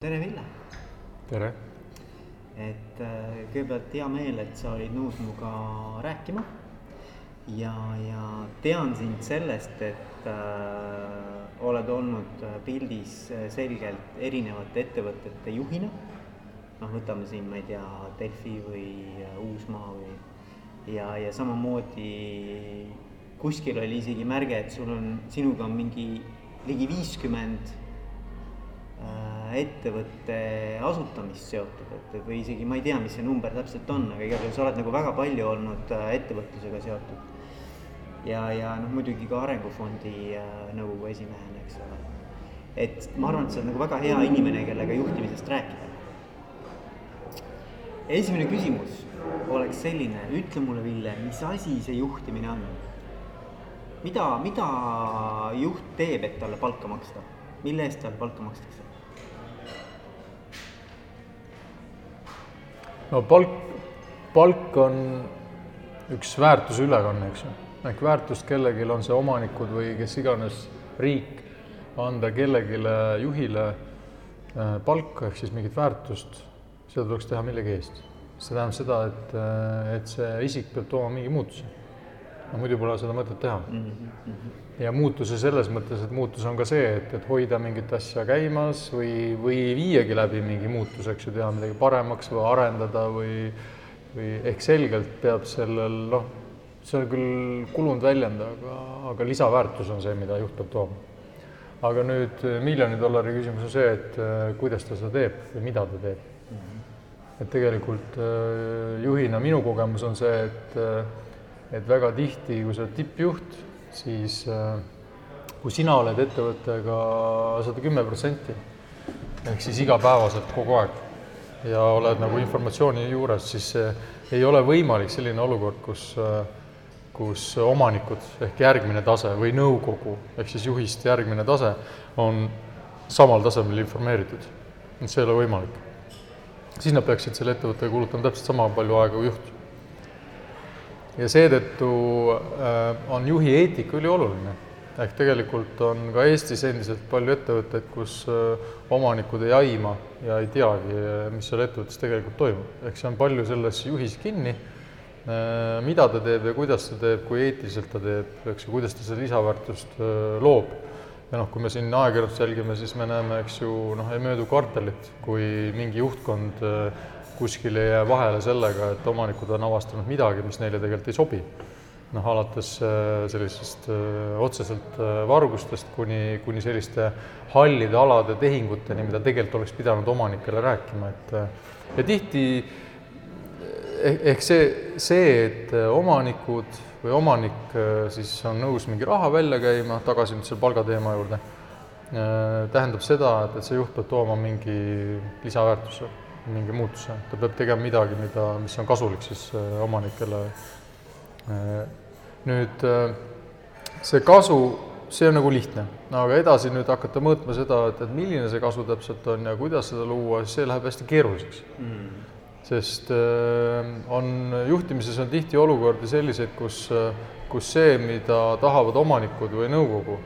tere, Ville! tere! et äh, kõigepealt hea meel, et sa olid nõus minuga rääkima. ja, ja tean sind sellest, et äh, oled olnud äh, pildis äh, selgelt erinevate ettevõtete juhina. noh, võtame siin, ma ei tea, Delfi või Uusmaa või ja, ja samamoodi kuskil oli isegi märge, et sul on, sinuga on mingi ligi viiskümmend äh, ettevõtte asutamist seotud, et või isegi ma ei tea, mis see number täpselt on, aga igal juhul sa oled nagu väga palju olnud äh, ettevõtlusega seotud. ja, ja noh, muidugi ka Arengufondi äh, nõukogu esimehena, eks ole. et ma arvan, et sa oled nagu väga hea inimene, kellega juhtimisest rääkida. esimene küsimus oleks selline, ütle mulle, Ville, mis asi see juhtimine on? mida, mida juht teeb, et talle palka maksta, mille eest talle palka makstakse? No palk, palk on üks väärtuse ülekanne, eks ju. ehk väärtust kellelgi on see omanikud või kes iganes riik anda kellelegi juhile äh, palka ehk siis mingit väärtust, seda tuleks teha millegi eest. see tähendab seda, et, äh, et see isik peab tooma mingi muutuse. no muidu pole seda mõtet teha mm. -hmm. Ja muutuse selles mõttes, et muutus on ka see, et, et hoida mingit asja käimas või, või viiagi läbi mingi muutus, eks ju, teha midagi paremaks või arendada või, või ehk selgelt peab sellel noh, see on küll kulunud väljend, aga, aga lisaväärtus on see, mida juht peab tooma. aga nüüd miljoni dollari küsimus on see, et äh, kuidas ta seda teeb või mida ta teeb. -hmm. et tegelikult äh, juhina minu kogemus on see, et äh, et väga tihti, kui sa oled tippjuht, siis kui sina oled ettevõttega sada kümme protsenti, ehk siis igapäevaselt kogu aeg ja oled nagu informatsiooni juures, siis ei ole võimalik selline olukord, kus, kus omanikud ehk järgmine tase või nõukogu ehk siis juhist järgmine tase on samal tasemel informeeritud. see ei ole võimalik. siis nad peaksid selle ettevõttega kulutama täpselt sama palju aega kui juht ja seetõttu äh, on juhi eetika ülioluline. ehk tegelikult on ka Eestis endiselt palju ettevõtteid, kus äh, omanikud ei aima ja ei teagi, mis seal ettevõttes tegelikult toimub. ehk see on palju selles juhis kinni, äh, mida ta teeb ja kuidas ta teeb, kui eetiliselt ta teeb, eks ju, kuidas ta seda lisaväärtust loob. ja noh, kui me siin ajakirjandust jälgime, siis me näeme, eks ju, noh, ei möödu kvartalit, kui mingi juhtkond kuskil ei jää vahele sellega, et omanikud on avastanud midagi, mis neile tegelikult ei sobi. noh, alates sellisest otseselt vargustest kuni, kuni selliste hallide alade tehinguteni, mida tegelikult oleks pidanud omanikele rääkima, et ja tihti ehk see, see, et omanikud või omanik siis on nõus mingi raha välja käima, tagasi nüüd selle palgateema juurde, tähendab seda, et, et see juht peab tooma mingi lisaväärtuse mingi muutuse, ta peab tegema midagi, mida, mis on kasulik siis omanikele. nüüd see kasu, see on nagu lihtne, aga edasi nüüd hakata mõõtma seda, et, et milline see kasu täpselt on ja kuidas seda luua, see läheb hästi keeruliseks. Mm.. sest on, juhtimises on tihti olukordi selliseid, kus, kus see, mida tahavad omanikud või nõukogu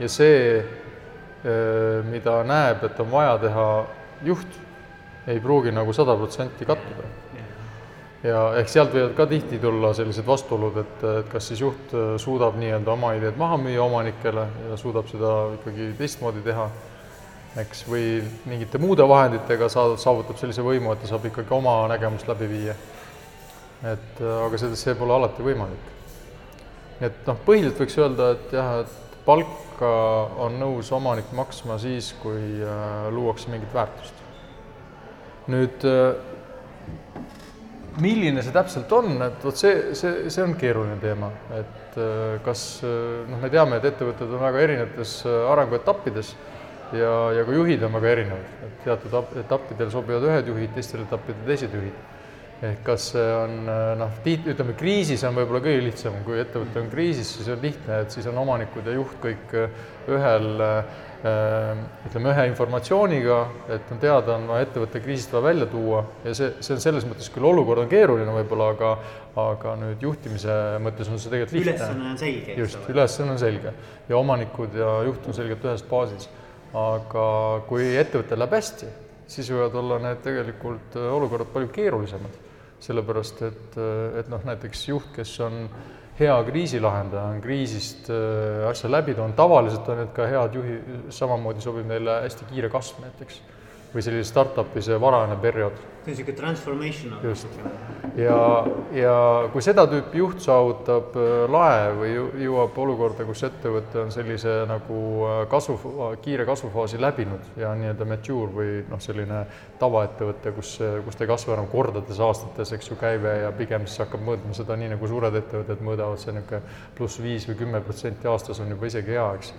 ja see, mida näeb, et on vaja teha juht ei pruugi nagu sada protsenti kattuda. ja ehk sealt võivad ka tihti tulla sellised vastuolud, et, et kas siis juht suudab nii-öelda oma ideed maha müüa omanikele ja suudab seda ikkagi teistmoodi teha, eks, või mingite muude vahenditega saad, saavutab sellise võimu, et ta saab ikkagi oma nägemust läbi viia. et aga see, see pole alati võimalik. nii et noh, põhiliselt võiks öelda, et jah, et palka on nõus omanik maksma siis, kui äh, luuakse mingit väärtust nüüd milline see täpselt on, et vot see, see, see on keeruline teema, et kas noh, me teame, et ettevõtted on väga erinevates arenguetappides ja, ja ka juhid on väga erinevad, et teatud etappidel sobivad ühed juhid, teistel etappidel teised juhid. ehk kas see on noh, tiit-, ütleme kriisis on võib-olla kõige lihtsam, kui ettevõte on kriisis, siis on lihtne, et siis on omanikud ja juht kõik ühel ütleme, ühe informatsiooniga, et on teada, on vaja ettevõtte kriisist vaja välja tuua ja see, see on selles mõttes küll olukord on keeruline võib-olla, aga aga nüüd juhtimise mõttes on see tegelikult lihtne. ülesanne on selge, just, ülesanne on selge ja omanikud ja juht on selgelt ühes baasis. aga kui ettevõttel läheb hästi, siis võivad olla need tegelikult äh, olukorrad palju keerulisemad. sellepärast et, äh, et noh, näiteks juht, kes on hea kriisilahendaja, on kriisist äh, asja läbi toonud, tavaliselt on need ka head juhi, samamoodi sobib neile hästi kiire kasv näiteks või selline startup'i see varajane periood. see on niisugune transformational. just. ja, ja kui seda tüüpi juht saavutab äh, lae või jõuab olukorda, kus ettevõte on sellise nagu äh, kasvu, kiire kasvufaasi läbinud ja nii-öelda mature või noh, selline tavaettevõte, kus, kus ta ei kasva enam kordades aastates, eks ju, käive ja pigem siis hakkab mõõtma seda nii, nagu suured ettevõtted mõõdavad, see niisugune pluss viis või kümme protsenti aastas on juba isegi hea, eks.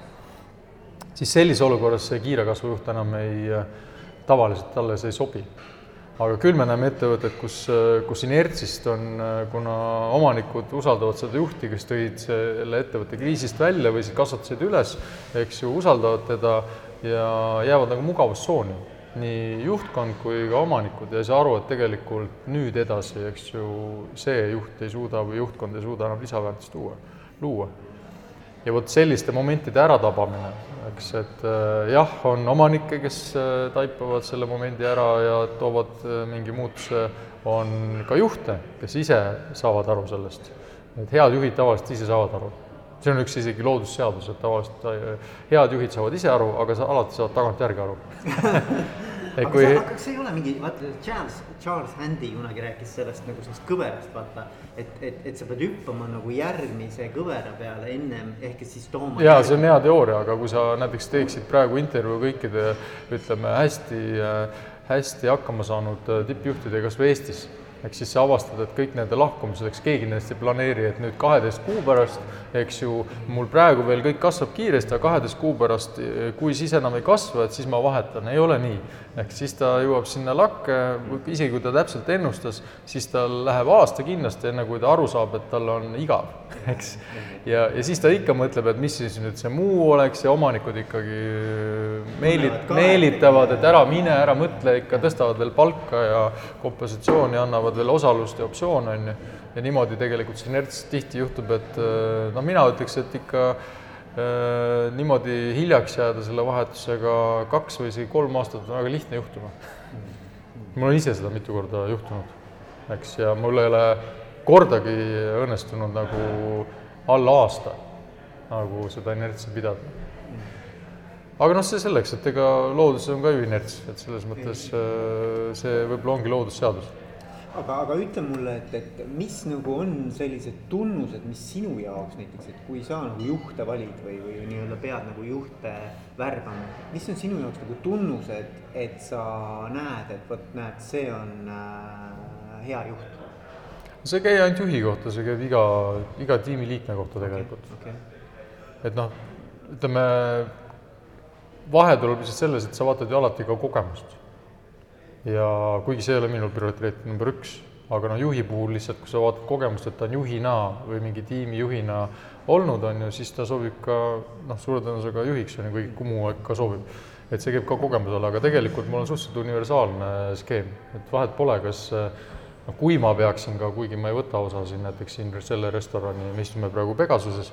siis sellises olukorras see kiire kasvu juht enam ei tavaliselt talle see ei sobi. aga küll me näeme ettevõtet, kus, kus inertsist on, kuna omanikud usaldavad seda juhti, kes tõid selle ettevõtte kriisist välja või siis kasvatasid üles, eks ju, usaldavad teda ja jäävad nagu mugavustsooni nii juhtkond kui ka omanikud ja ei saa aru, et tegelikult nüüd edasi, eks ju, see juht ei suuda või juhtkond ei suuda enam lisaväärtust tuua, luua. Ja vot selliste momentide äratabamine eks, et äh, jah, on omanikke, kes äh, taipavad selle momendi ära ja toovad äh, mingi muutuse, on ka juhte, kes ise saavad aru sellest. et head juhid tavaliselt ise saavad aru. see on üks isegi loodusseadus, et tavaliselt head juhid saavad ise aru, aga sa alati saad tagantjärgi aru aga kui... see, kas see ei ole mingi, vaata Charles, Charles Handy kunagi rääkis sellest nagu sellest kõverast, vaata. et, et, et sa pead hüppama nagu järgmise kõvera peale ennem ehk et siis tooma. jaa, see on hea teooria, aga kui sa näiteks teeksid praegu intervjuu kõikide ütleme hästi, hästi hakkama saanud tippjuhtidega kas või Eestis eks siis sa avastad, et kõik nende lahkumised, eks keegi nendest ei planeeri, et nüüd kaheteist kuu pärast, eks ju, mul praegu veel kõik kasvab kiiresti, aga kaheteist kuu pärast, kui siis enam ei kasva, et siis ma vahetan, ei ole nii. ehk siis ta jõuab sinna lakke, isegi kui ta täpselt ennustas, siis tal läheb aasta kindlasti, enne kui ta aru saab, et tal on igav, eks. ja, ja siis ta ikka mõtleb, et mis siis nüüd see muu oleks ja omanikud ikkagi meelit-, meelitavad, et ära mine, ära mõtle, ikka tõstavad veel palka ja kompensatsiooni annavad annavad veel osalust ja optsioone, on ju, ja niimoodi tegelikult see inerts tihti juhtub, et noh, mina ütleks, et ikka äh, niimoodi hiljaks jääda selle vahetusega kaks või isegi kolm aastat on väga lihtne juhtuma. mul on ise seda mitu korda juhtunud, eks, ja mul ei ole kordagi õnnestunud nagu alla aasta nagu seda inertsi pidada. Aga noh, see selleks, et ega looduses on ka ju inerts, et selles mõttes äh, see võib-olla ongi loodusseadus aga, aga ütle mulle, et, et mis nagu on sellised tunnused, mis sinu jaoks näiteks, et kui sa nagu juhte valid või, või nii-öelda pead nagu juhte värbama, mis on sinu jaoks nagu tunnused, et sa näed, et vot näed, see on äh, hea juht? see ei käi ainult juhi kohta, see käib iga, iga tiimiliikme kohta tegelikult okay,. Okay. et noh, ütleme, vahe tuleb lihtsalt selles, et sa vaatad ju alati ka kogemust ja kuigi see ei ole minu prioriteet number üks, aga noh, juhi puhul lihtsalt, kui sa vaatad kogemust, et ta on juhina või mingi tiimi juhina olnud, on ju, siis ta sobib ka noh, suure tõenäosusega juhiks, on ju, kuigi Kumu ka sobib. et see käib ka kogemusele, aga tegelikult mul on suhteliselt universaalne skeem, et vahet pole, kas noh, kui ma peaksin ka, kuigi ma ei võta osa siin näiteks siin selle restorani, me istume praegu Pegasuses,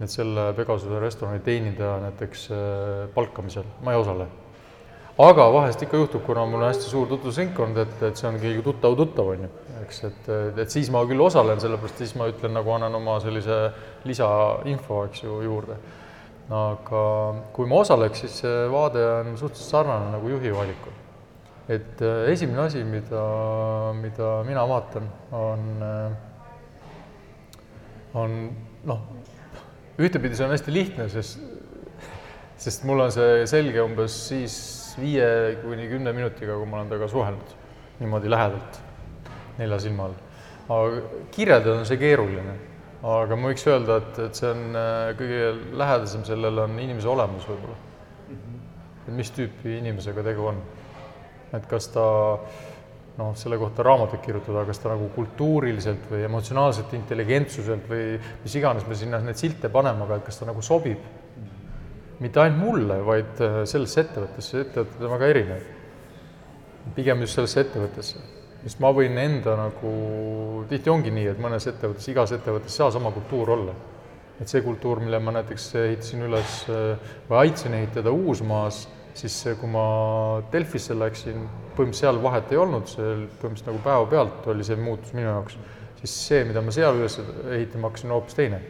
et selle Pegasuse restorani teenindaja näiteks palkamisel ma ei osale aga vahest ikka juhtub, kuna mul on hästi suur tutvusringkond, et, et see on keegi tuttav tuttav, on ju, eks, et, et siis ma küll osalen, sellepärast siis ma ütlen, nagu annan oma sellise lisainfo, eks ju, juurde. aga kui ma osaleks, siis see vaade on suhteliselt sarnane nagu juhi valikul. et eh, esimene asi, mida, mida mina vaatan, on, eh, on noh, ühtepidi see on hästi lihtne, sest, sest mul on see selge umbes siis viie kuni kümne minutiga, kui ma olen temaga suhelnud niimoodi lähedalt, nelja silma all. aga kirjeldada on see keeruline. aga ma võiks öelda, et, et see on äh, kõige lähedasem sellele on inimese olemus võib-olla et mis tüüpi inimesega tegu on. et kas ta noh, selle kohta raamatuid kirjutada, kas ta nagu kultuuriliselt või emotsionaalselt intelligentsuselt või mis iganes me sinna neid silte paneme, aga et kas ta nagu sobib mitte ainult mulle, vaid äh, sellesse ettevõttesse, ettevõtted on väga erinev. pigem just sellesse ettevõttesse, sest ma võin enda nagu, tihti ongi nii, et mõnes ettevõttes, igas ettevõttes ei saa sama kultuur olla. et see kultuur, mille ma näiteks ehitasin üles äh, või aitasin ehitada Uusmaas, siis kui ma Delfisse läksin, põhimõtteliselt seal vahet ei olnud, see põhimõtteliselt nagu päevapealt oli see muutus minu jaoks, siis see, mida ma seal üles ehitama hakkasin, hoopis teine.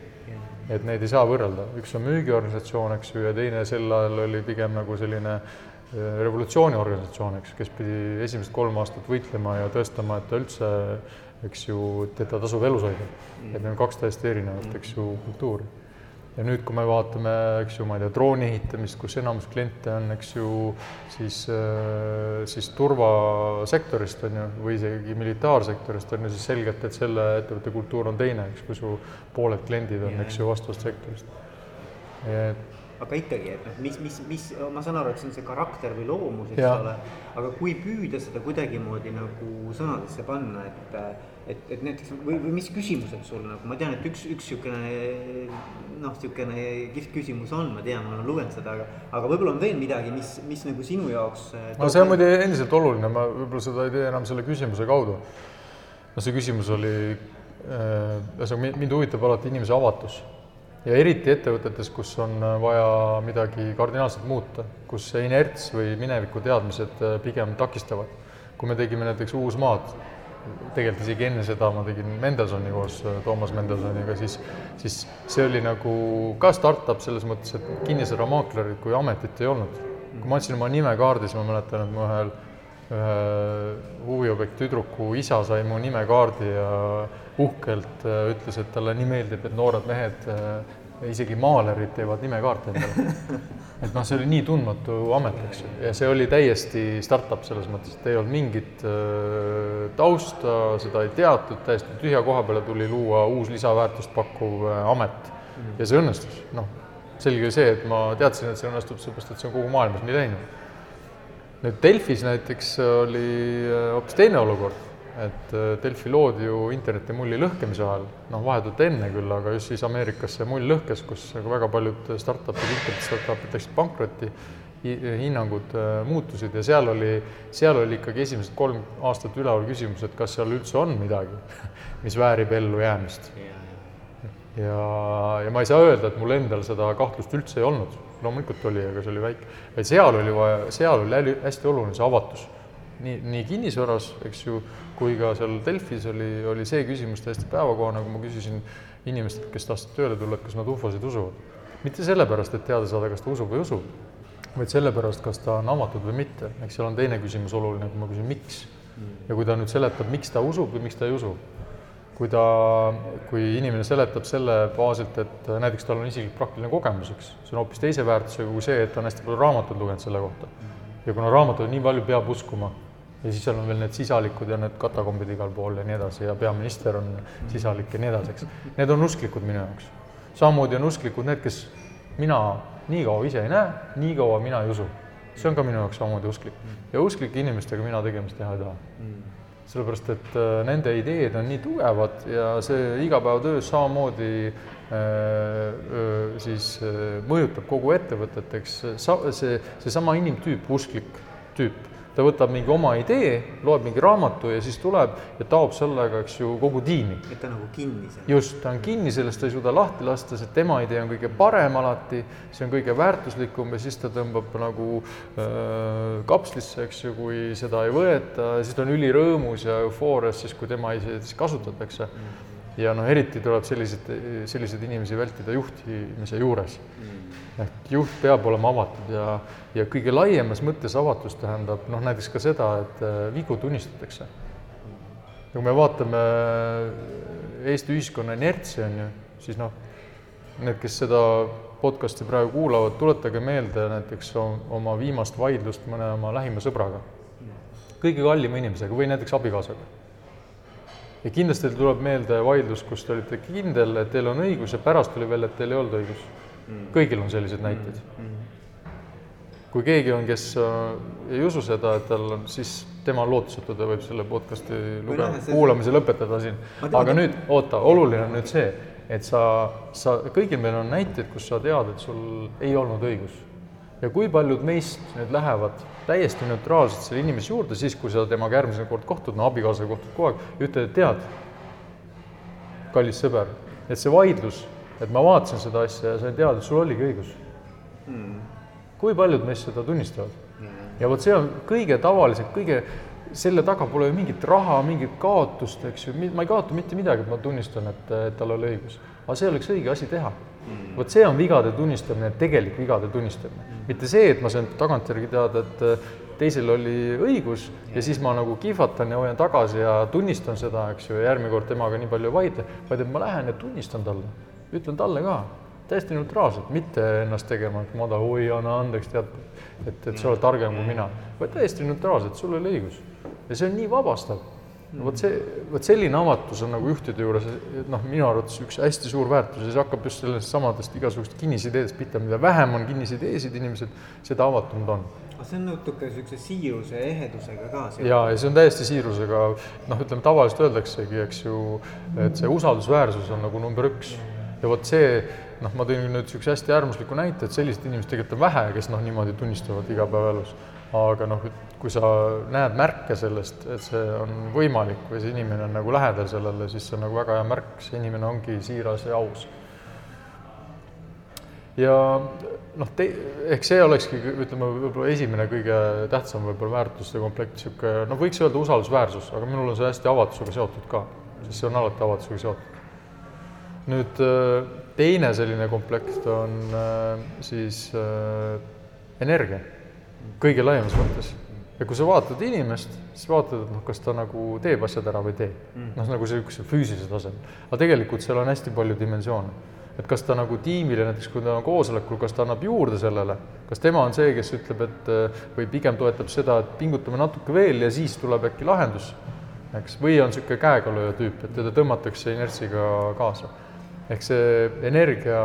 Et neid ei saa võrrelda, üks on müügiorganisatsioon, eks ju, ja teine sel ajal oli pigem nagu selline äh, revolutsiooniorganisatsioon, eks, kes pidi esimesed kolm aastat võitlema ja tõestama, et ta üldse, eks ju, teda tasub elus hoida. et need on kaks täiesti erinevat, eks ju, kultuuri ja nüüd, kui me vaatame, eks ju, ma ei tea, drooni ehitamist, kus enamus kliente on, eks ju, siis, äh, siis turvasektorist on ju, või isegi militaarsektorist on ju, siis selgelt, et selle ettevõtte kultuur on teine, eks, kui su pooled kliendid on, eks ju, vastavast sektorist. et aga ikkagi, et noh, mis, mis, mis, ma saan aru, et see on see karakter või loomus, eks ole, aga kui püüda seda kuidagimoodi nagu sõnadesse panna, et et, et näiteks või, või mis küsimused sul nagu, ma tean, et üks, üks niisugune noh, niisugune kihvt küsimus on, ma tean, ma olen lugenud seda, aga aga võib-olla on veel midagi, mis, mis nagu sinu jaoks äh, no see on muidugi endiselt oluline, ma võib-olla seda ei tee enam selle küsimuse kaudu. no see küsimus oli, äh, ühesõnaga mind huvitab alati inimese avatus ja eriti ettevõtetes, kus on äh, vaja midagi kardinaalselt muuta, kus see inerts või mineviku teadmised äh, pigem takistavad. kui me tegime näiteks Uusmaad, tegelikult isegi enne seda ma tegin Mendelsoni koos äh, Toomas Mendelsoniga, siis, siis see oli nagu ka startup selles mõttes, et kinnisvaramaaklerit kui ametit ei olnud. kui ma andsin oma nime kaardi, siis ma mäletan, et ma ühel ühe huviobjekt tüdruku isa sai mu nimekaardi ja uhkelt äh, ütles, et talle nii meeldib, et noored mehed, äh, isegi maalerid teevad nimekaarte endale. et noh, see oli nii tundmatu amet, eks ju, ja see oli täiesti startup selles mõttes, et ei olnud mingit äh, tausta, seda ei teatud, täiesti tühja koha peale tuli luua uus lisaväärtust pakkuv amet. Ja see õnnestus, noh, selge see, et ma teadsin, et see õnnestub, sellepärast et see on kogu maailmas nii läinud. Nüüd Delfis näiteks oli äh, hoopis teine olukord, et äh, Delfi loodi ju internetimulli lõhkemise ajal, noh, vahetult enne küll, aga just siis Ameerikas see mull lõhkes, kus nagu väga paljud startup'id, internet startup'id läksid pankrotti, hinnangud äh, muutusid ja seal oli, seal oli ikkagi esimesed kolm aastat üleval küsimus, et kas seal üldse on midagi, mis väärib ellujäämist. ja, ja ma ei saa öelda, et mul endal seda kahtlust üldse ei olnud. Loomulikult oli, aga see oli väike, et seal oli vaja, seal oli hästi oluline see avatus. nii, nii kinnisvaras, eks ju, kui ka seal Delfis oli, oli see küsimus täiesti päevakohane, kui ma küsisin inimestelt, kes tahtsid tööle tulla, et kas nad ufosid usuvad. mitte sellepärast, et teada saada, kas ta usub või ei usu, vaid sellepärast, kas ta on avatud või mitte, eks seal on teine küsimus oluline, kui ma küsin, miks. ja kui ta nüüd seletab, miks ta usub või miks ta ei usu kui ta, kui inimene seletab selle baasilt, et näiteks tal on isiklik praktiline kogemus, eks, see on hoopis teise väärtusega kui see, et ta on hästi palju raamatuid lugenud selle kohta. ja kuna raamatuid nii palju peab uskuma ja siis seal on veel need sisalikud ja need katakombid igal pool ja nii edasi ja peaminister on sisalik ja nii edasi, eks. Need on usklikud minu jaoks. samamoodi on usklikud need, kes mina nii kaua ise ei näe, nii kaua mina ei usu. see on ka minu jaoks samamoodi usklik ja usklike inimestega mina tegemist teha ei taha mm sellepärast et äh, nende ideed on nii tugevad ja see igapäevatöös samamoodi äh, äh, siis mõjutab kogu ettevõtet, eks sa-, see, seesama inimtüüp, usklik tüüp ta võtab mingi oma idee, loeb mingi raamatu ja siis tuleb ja taob sellega, eks ju, kogu tiimi. et ta on nagu kinni seal. just, ta on kinni, sellest ta ei suuda lahti lasta, sest tema idee on kõige parem alati, see on kõige väärtuslikum ja siis ta tõmbab nagu äh, kapslisse, eks ju, kui seda ei võeta, siis ta on ülirõõmus ja eufoorias siis, kui tema ideed siis kasutatakse mm. ja noh, eriti tuleb selliseid, selliseid inimesi vältida juhtimise juures mm et juht peab olema avatud ja, ja kõige laiemas mõttes avatus tähendab noh, näiteks ka seda, et äh, vigu tunnistatakse. kui me vaatame Eesti ühiskonna inertsi, on ju, siis noh, need, kes seda podcast'i praegu kuulavad, tuletage meelde näiteks oma viimast vaidlust mõne oma lähima sõbraga, kõige kallima inimesega või näiteks abikaasaga. ja kindlasti teil tuleb meelde vaidlus, kus te olite kindel, et teil on õigus ja pärast tuli veel, et teil ei olnud õigus Mm. kõigil on selliseid näiteid. Mm. kui keegi on, kes äh, ei usu seda, et tal on, siis tema on lootusetu, ta võib selle podcast'i lugema, kuulamise lõpetada siin. aga nüüd, oota, oluline on nüüd see, et sa, sa, kõigil meil on näiteid, kus sa tead, et sul ei olnud õigus. ja kui paljud meist nüüd lähevad täiesti neutraalselt selle inimese juurde, siis kui sa temaga järgmine kord kohtud, no abikaasaga kohtud kogu aeg, ütled, et tead, kallis sõber, et see vaidlus et ma vaatasin seda asja ja sain teada, et sul oligi õigus mm.. kui paljud meist seda tunnistavad? ja vot see on kõige tavalisem, kõige, selle taga pole ju mingit raha, mingit kaotust, eks ju, ma ei kaota mitte midagi, et ma tunnistan, et, et tal oli õigus. aga see oleks õige asi teha. vot see on vigade tunnistamine, tegelik vigade tunnistamine. mitte see, et ma sain tagantjärgi teada, et teisel oli õigus ja siis ma nagu kihvatan ja hoian tagasi ja tunnistan seda, eks ju, ja järgmine kord temaga nii palju ei vaidle, vaid et ma lähen ja tunnistan talle, ütlen talle ka täiesti neutraalselt, mitte ennast tegema, et ma tahan, oi, anna andeks, tead, et, et sa oled targem kui mina, vaid täiesti neutraalselt, sul oli õigus. ja see on nii vabastav. vot see, vot selline avatus on nagu juhtide juures, noh, minu arvates üks hästi suur väärtus ja see hakkab just sellest samadest igasugust kinnisideedest pihta, mida vähem on kinnisideesid inimesed, seda avatum ta on aga see on natuke niisuguse siiruse ja ehedusega ka. ja, ja see on täiesti siirusega, noh, ütleme tavaliselt öeldaksegi, eks ju, et see usaldusväärsus on nagu number üks ja vot see noh, ma tõin nüüd niisuguse hästi äärmusliku näite, et selliseid inimesi tegelikult on vähe, kes noh, niimoodi tunnistavad igapäevaelus. aga noh, kui sa näed märke sellest, et see on võimalik või see inimene on nagu lähedal sellele, siis see on nagu väga hea märk, see inimene ongi siiras ja aus. ja noh, te-, ehk see olekski, ütleme, võib-olla esimene kõige tähtsam võib-olla väärtuste komplekt, niisugune noh, võiks öelda usaldusväärsus, aga minul on see hästi avatusega seotud ka, sest see on alati avatusega seotud nüüd äh, teine selline komplekt on äh, siis äh, energia kõige laiemas mõttes. ja kui sa vaatad inimest, siis vaatad, et noh, kas ta nagu teeb asjad ära või ei tee. Mm. noh, nagu niisuguse füüsilise tasemel. aga tegelikult seal on hästi palju dimensioone. et kas ta nagu tiimile näiteks, kui ta on koosolekul, kas ta annab juurde sellele, kas tema on see, kes ütleb, et või pigem toetab seda, et pingutame natuke veel ja siis tuleb äkki lahendus, eks, või on niisugune käegalööja tüüp, et teda tõmmatakse inertsiga kaasa ehk see energia,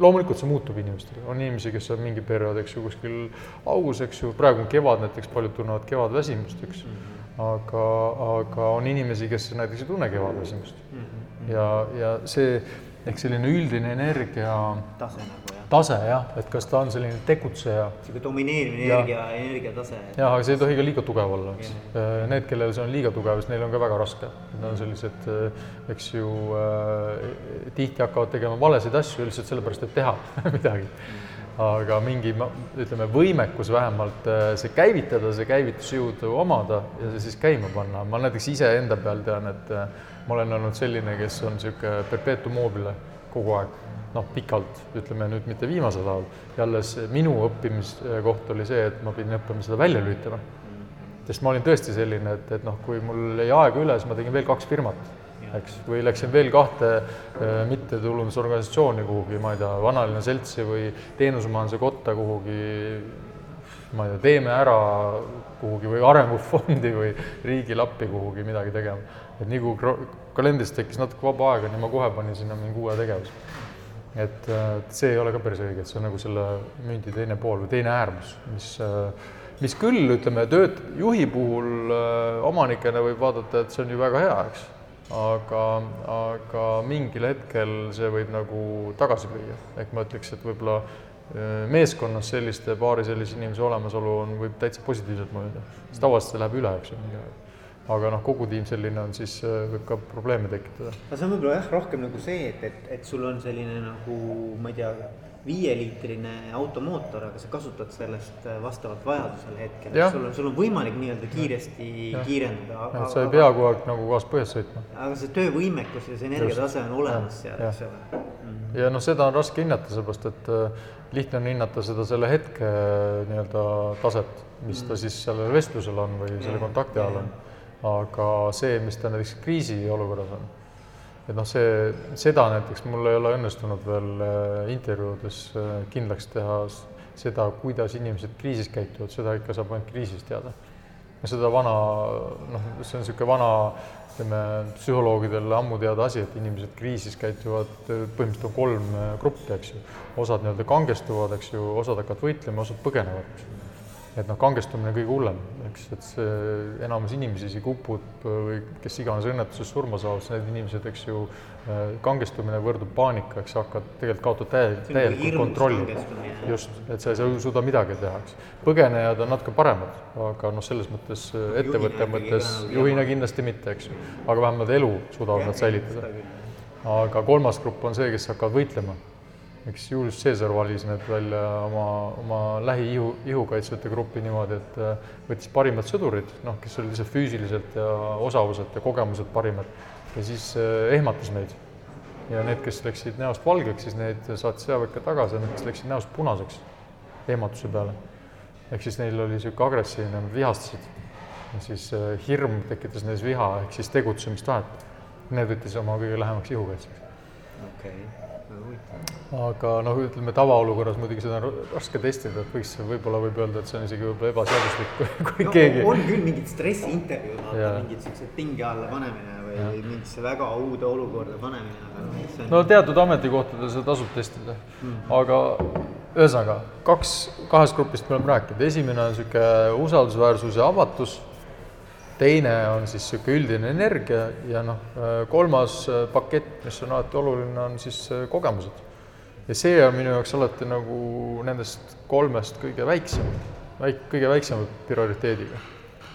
loomulikult see muutub inimestel, on inimesi, kes on mingi periood, eks ju, kuskil augus, eks ju, praegu on kevad näiteks, paljud tunnevad kevadväsimust, eks mm, -hmm. aga, aga on inimesi, kes näiteks ei tunne kevadväsimust mm. -hmm. ja, ja see ehk selline üldine energia tase nagu jah. Tase jah, et kas ta on selline tegutseja. niisugune domineeriv energia, energiatase. jah, aga see ei tohi ka liiga tugev olla, eks. Äh, need, kellel see on liiga tugev, siis neil on ka väga raske. Nad on sellised, äh, eks ju äh,, tihti hakkavad tegema valesid asju lihtsalt sellepärast, et teha midagi aga mingi, ütleme, võimekus vähemalt äh, see käivitada, see käivitusjõudu omada ja see siis käima panna. ma näiteks iseenda peal tean, et ma olen olnud selline, kes on niisugune perpetuum mobile kogu aeg, noh, pikalt, ütleme nüüd mitte viimasel ajal, ja alles minu õppimiskoht oli see, et ma pidin õppima seda välja lülitama. sest ma olin tõesti selline, et, et noh, kui mul jäi aega üle, siis ma tegin veel kaks firmat, eks, või läksin veel kahte äh, mittetulundusorganisatsiooni kuhugi, ma ei tea, vanalinna seltsi või teenusmajanduse kotta kuhugi, ma ei tea, teeme ära kuhugi või arengufondi või riigile appi kuhugi midagi tegema et nii kui kalendris tekkis natuke vaba aega, nii ma kohe panin sinna mingi uue tegevuse. Et see ei ole ka päris õige, et see on nagu selle mündi teine pool või teine äärmus, mis, mis küll, ütleme, tööt-, juhi puhul omanikena võib vaadata, et see on ju väga hea, eks, aga, aga mingil hetkel see võib nagu tagasi lüüa, ehk ma ütleks, et võib-olla meeskonnas selliste, paari sellise inimese olemasolu on, võib täitsa positiivselt mõjuda, sest tavaliselt see läheb üle, eks ju, mingi aeg aga noh, kogu tiim selline on, siis äh, võib ka probleeme tekitada. no see on võib-olla jah, rohkem nagu see, et, et, et sul on selline nagu ma ei tea, viieliitrine automootor, aga sa kasutad sellest äh, vastavalt vajadusel hetkel, et sul on, sul on võimalik nii-öelda kiiresti ja. kiirendada. sa ei pea kogu aeg nagu gaas põhjas sõitma. aga see töövõimekus ja see energiatase on olemas seal, eks ole mm. -hmm. ja noh, seda on raske hinnata, seepärast et äh, lihtne on hinnata seda selle hetke nii-öelda taset, mis mm -hmm. ta siis sellel vestlusel on või selle kontakti all on aga see, mis ta näiteks kriisiolukorras on, et noh, see, seda näiteks mul ei ole õnnestunud veel äh, intervjuudes äh, kindlaks teha, seda, kuidas inimesed kriisis käituvad, seda ikka saab ainult kriisis teada. ja seda vana, noh, see on niisugune vana, ütleme, psühholoogidel ammu teada asi, et inimesed kriisis käituvad, põhimõtteliselt on kolm äh, gruppi, eks ju. osad nii-öelda kangestuvad, eks ju, osad hakkavad võitlema, osad põgenevad, eks ju et noh, kangestumine kõige hullem, eks, et see enamus inimesi isegi upub või kes iganes õnnetuses surma saavad, siis need inimesed, eks ju, kangestumine võrdub paanika, eks hakkad tegelikult kaotad täielikult, täielikult kontrolli. just, et sa ei suuda midagi teha, eks. põgenejad on natuke paremad, aga noh, selles mõttes ettevõtte mõttes juhina kindlasti mitte, eks ju, aga vähemalt elu suudavad nad säilitada. aga kolmas grupp on see, kes hakkavad võitlema eks Julius Caesar valis need välja oma, oma lähiihu, ihukaitsjate gruppi niimoodi, et äh, võttis parimad sõdurid, noh, kes olid lihtsalt füüsiliselt ja osavuselt ja kogemuselt parimad ja siis äh, ehmatas neid. ja need, kes läksid näost valgeks, siis neid saatis sõjaväkke tagasi ja need, kes läksid näost punaseks ehmatuse peale. ehk siis neil oli niisugune agressiivne, nad vihastasid. siis äh, hirm tekitas neis viha ehk siis tegutsemistahet. Need võttis oma kõige lähemaks ihukaitseks. okei okay aga noh, ütleme tavaolukorras muidugi seda on raske testida, et võiks, võib-olla võib öelda, et see on isegi võib-olla ebaseaduslik, kui, no, keegi. on küll mingid stressiintervjuud, vaata mingid siuksed pinge alla panemine või ja. mingisse väga uude olukorda panemine, aga noh, see on. no teatud ametikohtadel seda tasub testida mm, -hmm. aga ühesõnaga kaks, kahest grupist me oleme rääkinud, esimene on niisugune usaldusväärsus ja avatus teine on siis niisugune üldine energia ja noh, kolmas äh, pakett, mis on alati oluline, on siis äh, kogemused. ja see on minu jaoks alati nagu nendest kolmest kõige väiksem, väik-, kõige väiksema prioriteediga.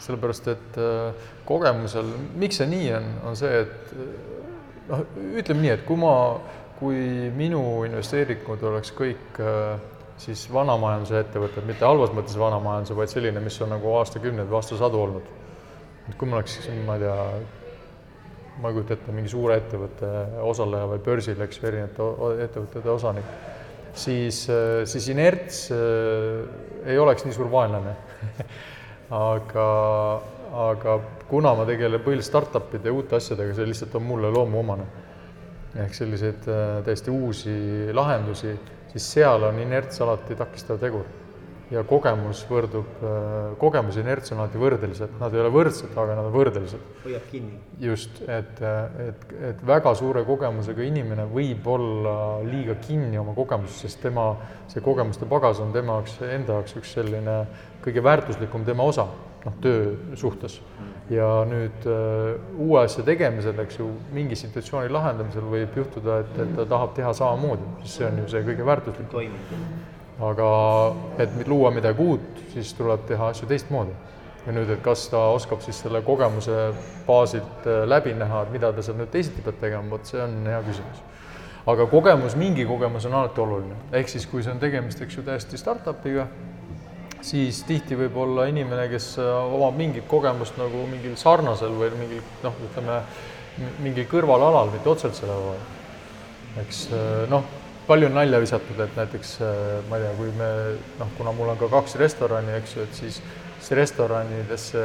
sellepärast, et äh, kogemusel, miks see nii on, on see, et noh, ütleme nii, et kui ma, kui minu investeeringud oleks kõik siis vanamajanduse ettevõtted, mitte halvas mõttes vanamajanduse, vaid selline, mis on nagu aastakümneid või aastasadu olnud et kui ma oleks, ma ei tea, ma ei kujuta ette, mingi suure ettevõtte osaleja või börsil, eks ju, erinevate ettevõtete osanik, siis, siis inerts äh, ei oleks nii suur vaenlane aga, aga kuna ma tegelen põhiliselt startup'ide ja uute asjadega, see lihtsalt on mulle loomuomane. ehk selliseid äh, täiesti uusi lahendusi, siis seal on inerts alati takistav tegur ja kogemus võrdub, kogemus ja inerts on alati võrdelised, nad ei ole võrdsed, aga nad on võrdelised. hoiab kinni. just, et, et, et väga suure kogemusega inimene võib olla liiga kinni oma kogemuses, sest tema, see kogemuste pagas on tema jaoks, enda jaoks üks selline kõige väärtuslikum tema osa, noh, töö suhtes. ja nüüd uh, uue asja tegemisel, eks ju, mingi situatsiooni lahendamisel võib juhtuda, et, et ta tahab teha samamoodi, sest see on ju see kõige väärtuslikum. toimib aga et luua midagi uut, siis tuleb teha asju teistmoodi. ja nüüd, et kas ta oskab siis selle kogemuse baasilt äh, läbi näha, et mida ta seal nüüd teisiti peab tegema, vot see on hea küsimus. aga kogemus, mingi kogemus on alati oluline, ehk siis kui see on tegemist, eks ju, täiesti startup'iga, siis tihti võib olla inimene, kes äh, omab mingit kogemust nagu mingil sarnasel või mingil noh, ütleme mingil kõrvalalal, mitte otseselt selle poole. eks äh, noh palju on nalja visatud, et näiteks äh, ma ei tea, kui me noh, kuna mul on ka kaks restorani, eks ju, et siis, siis restoranidesse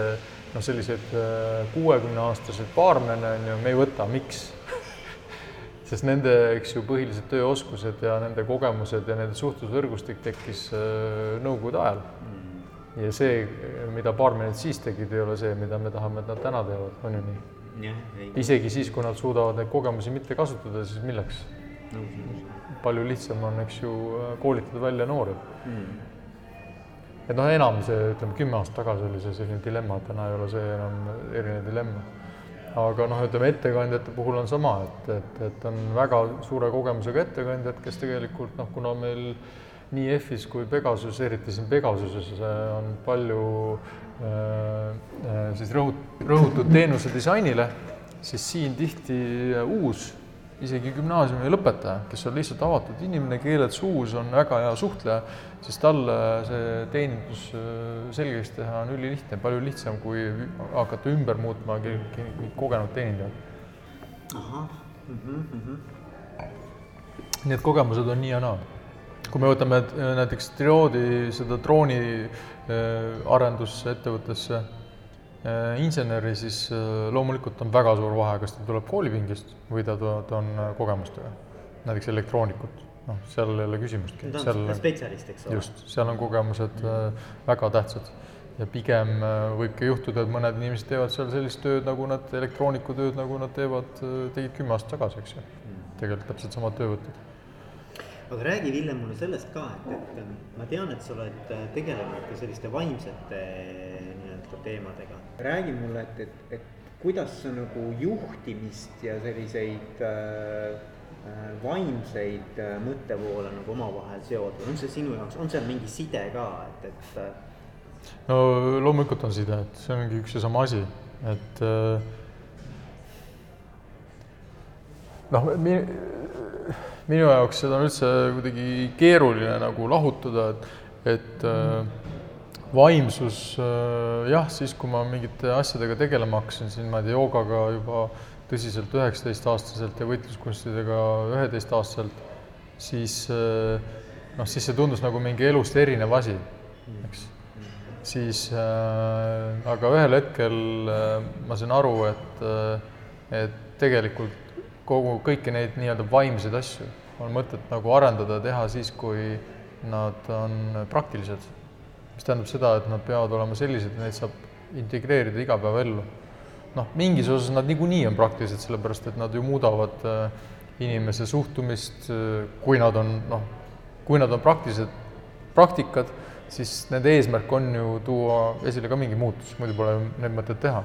noh, selliseid äh, kuuekümneaastaseid baarmene on ju, me ei võta, miks? sest nende, eks ju, põhilised tööoskused ja nende kogemused ja nende suhtlusvõrgustik tekkis äh, nõukogude ajal. Mm. ja see, mida baarmenid siis tegid, ei ole see, mida me tahame, et nad täna teevad, on ju nii? isegi siis, kui nad suudavad neid kogemusi mitte kasutada, siis milleks? nõus, nõus palju lihtsam on, eks ju, koolitada välja noori mm.. et noh, enam see, ütleme kümme aastat tagasi oli see selline dilemma, täna ei ole see enam eriline dilemma. aga noh, ütleme ettekandjate puhul on sama, et, et, et on väga suure kogemusega ettekandjad, kes tegelikult noh, kuna meil nii EF-is kui Pegasuses, eriti siin Pegasuses on palju äh, äh, siis rõhut-, rõhutud teenuse disainile, siis siin tihti uus isegi gümnaasiumi lõpetaja, kes on lihtsalt avatud inimene, keeled suus, on väga hea suhtleja, siis talle see teenindus äh, selgeks teha on ülilihtne, palju lihtsam, kui hakata ümber muutma kogenud teenindajat. ahah mm -hmm, mm. -hmm. nii et kogemused on nii ja naa. kui me võtame äh, näiteks Trioodi seda drooni äh, arendusettevõttesse Äh, inseneri, siis äh, loomulikult on väga suur vahe, kas ta tuleb koolipingist või ta, ta on äh, kogemustega. näiteks elektroonikut, noh, seal ei ole küsimustki. ta on spetsialist, eks ole. just, seal on kogemused mm. väga tähtsad ja pigem võibki juhtuda, et mõned inimesed teevad seal sellist tööd, nagu nad, elektroonikutööd, nagu nad teevad, tegid kümme aastat tagasi, eks ju mm.. tegelikult täpselt samad töövõtted aga räägi, Villem, mulle sellest ka, et, et ma tean, et sa oled tegelenud ka selliste vaimsete nii-öelda teemadega. räägi mulle, et, et, et kuidas sa nagu juhtimist ja selliseid äh, äh vaimseid äh, mõttevoole nagu omavahel seod või on see sinu jaoks, on seal mingi side ka, et, et? Äh, no loomulikult on side, et see ongi üks ja sama asi, et noh, minu jaoks seda on üldse kuidagi keeruline nagu lahutada, et, et äh, vaimsus äh, jah, siis kui ma mingite asjadega tegelema hakkasin, siin ma ei tea, joogaga juba tõsiselt üheksateistaastaselt ja võitluskunstidega üheteistaastaselt, siis äh, noh, siis see tundus nagu mingi elust erinev asi, eks. siis äh, aga ühel hetkel äh, ma sain aru, et äh,, et tegelikult kogu, kõiki neid nii-öelda vaimseid asju on mõtet nagu arendada, teha siis, kui nad on praktilised. mis tähendab seda, et nad peavad olema sellised, et neid saab integreerida igapäevaellu. noh, mingis osas nad niikuinii on praktilised, sellepärast et nad ju muudavad äh, inimese suhtumist, äh, kui nad on noh, kui nad on praktilised praktikad, siis nende eesmärk on ju tuua esile ka mingi muutus, muidu pole neid mõtet teha.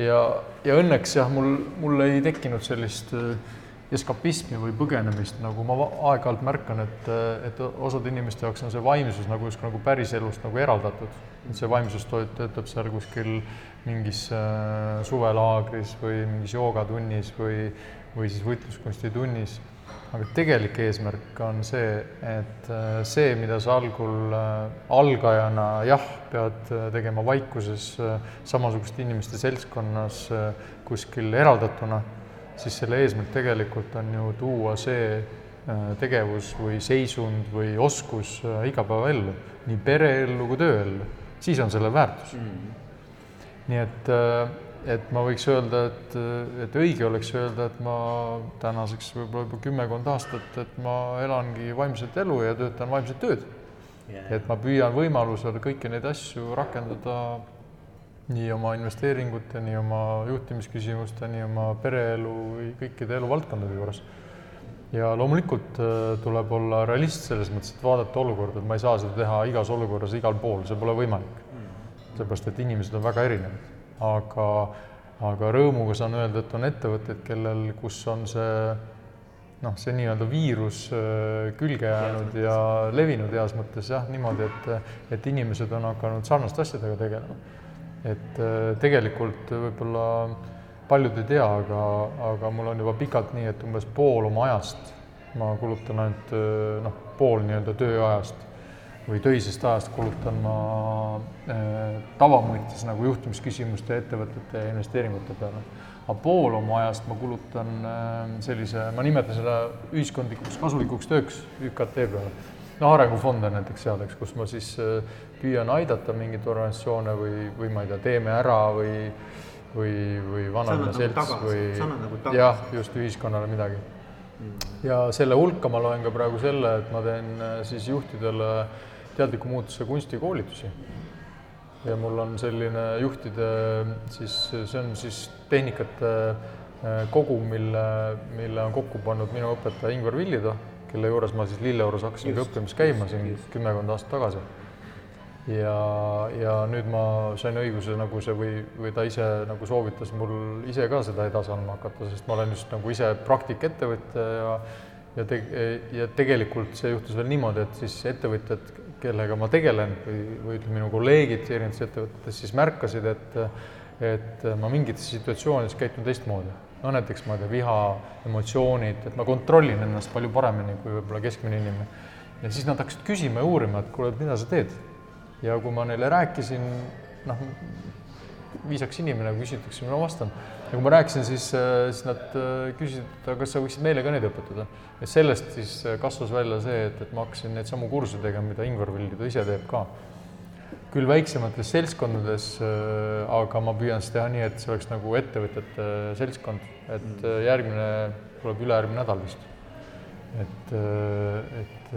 Ja, ja õnneks jah, mul, mul ei tekkinud sellist äh, eskapismi või põgenemist, nagu ma aeg-ajalt märkan, et, äh, et osade inimeste jaoks on see vaimsus nagu justkui nagu päriselust nagu eraldatud. et see vaimsus töötab seal kuskil mingis äh, suvelaagris või mingis joogatunnis või, või siis võitluskunstitunnis aga tegelik eesmärk on see, et äh, see, mida sa algul äh, algajana jah, pead äh, tegema vaikuses samasuguste inimeste seltskonnas kuskil eraldatuna, siis selle eesmärk tegelikult on ju tuua see tegevus või seisund või oskus igapäevaellu, nii pereellu kui tööellu, siis on sellel väärtus mm. -hmm. nii et et ma võiks öelda, et, et õige oleks öelda, et ma tänaseks võib-olla juba kümmekond aastat, et ma elangi vaimset elu ja töötan vaimset tööd yeah.. et ma püüan võimalusel kõiki neid asju rakendada nii oma investeeringute, nii oma juhtimisküsimuste, nii oma pereelu või kõikide eluvaldkondade juures. ja loomulikult äh, tuleb olla realist selles mõttes, et vaadata olukorda, et ma ei saa seda teha igas olukorras igal pool, see pole võimalik. Mm. sellepärast, et inimesed on väga erinevad aga, aga rõõmuga saan öelda, et on ettevõtteid, kellel, kus on see noh, see nii-öelda viirus äh, külge jäänud ja levinud heas mõttes jah, niimoodi, et, et inimesed on hakanud sarnaste asjadega tegelema. et äh, tegelikult võib-olla paljud ei tea, aga, aga mul on juba pikalt nii, et umbes pool oma ajast ma kulutan ainult äh, noh, pool nii-öelda tööajast või töisest ajast kulutan ma äh, tavamõttes nagu juhtimisküsimuste, ettevõtete ja investeeringute peale. aga pool oma ajast ma kulutan äh, sellise, ma nimetan seda ühiskondlikuks kasulikuks tööks ÜKT peale. no arengufonde näiteks seal, eks, kus ma siis äh, püüan aidata mingeid organisatsioone või, või ma ei tea, Teeme Ära või või, või Vanalinna nagu Selts või nagu jah, just ühiskonnale midagi mm. ja selle hulka ma loen ka praegu selle, et ma teen äh, siis juhtidele äh, teadliku muutuse kunstikoolitusi. ja mul on selline juhtide siis, see on siis tehnikate äh, kogum, mille, mille on kokku pannud minu õpetaja Ingvar Villida, kelle juures ma siis Lilleorus hakkasin ka õppimas käima siin kümmekond aastat tagasi. ja, ja nüüd ma sain õiguse nagu see või, või ta ise nagu soovitas mul ise ka seda edasi andma hakata, sest ma olen just nagu ise praktikettevõtja ja ja te-, ja tegelikult see juhtus veel niimoodi, et siis ettevõtjad, kellega ma tegelen või, või ütleme, minu kolleegid erinevates ettevõtetes siis märkasid, et et ma mingites situatsioonides käitun teistmoodi. no näiteks ma ei tea, viha, emotsioonid, et ma kontrollin ennast palju paremini kui võib-olla keskmine inimene. ja siis nad hakkasid küsima ja uurima, et kuule, mida sa teed. ja kui ma neile rääkisin, noh, viisakas inimene, kui küsitakse, ma vastan. Ja kui ma rääkisin, siis, äh, siis nad äh, küsisid, et kas sa võiksid meile ka neid õpetada. ja sellest siis äh, kasvas välja see, et, et ma hakkasin neid samu kursusi tegema, mida Ingvar Villido ise teeb ka. küll väiksemates seltskondades, aga ma püüan siis teha nii, et see oleks nagu ettevõtjate seltskond, et mm. järgmine tuleb ülejärgmine nädal vist et, et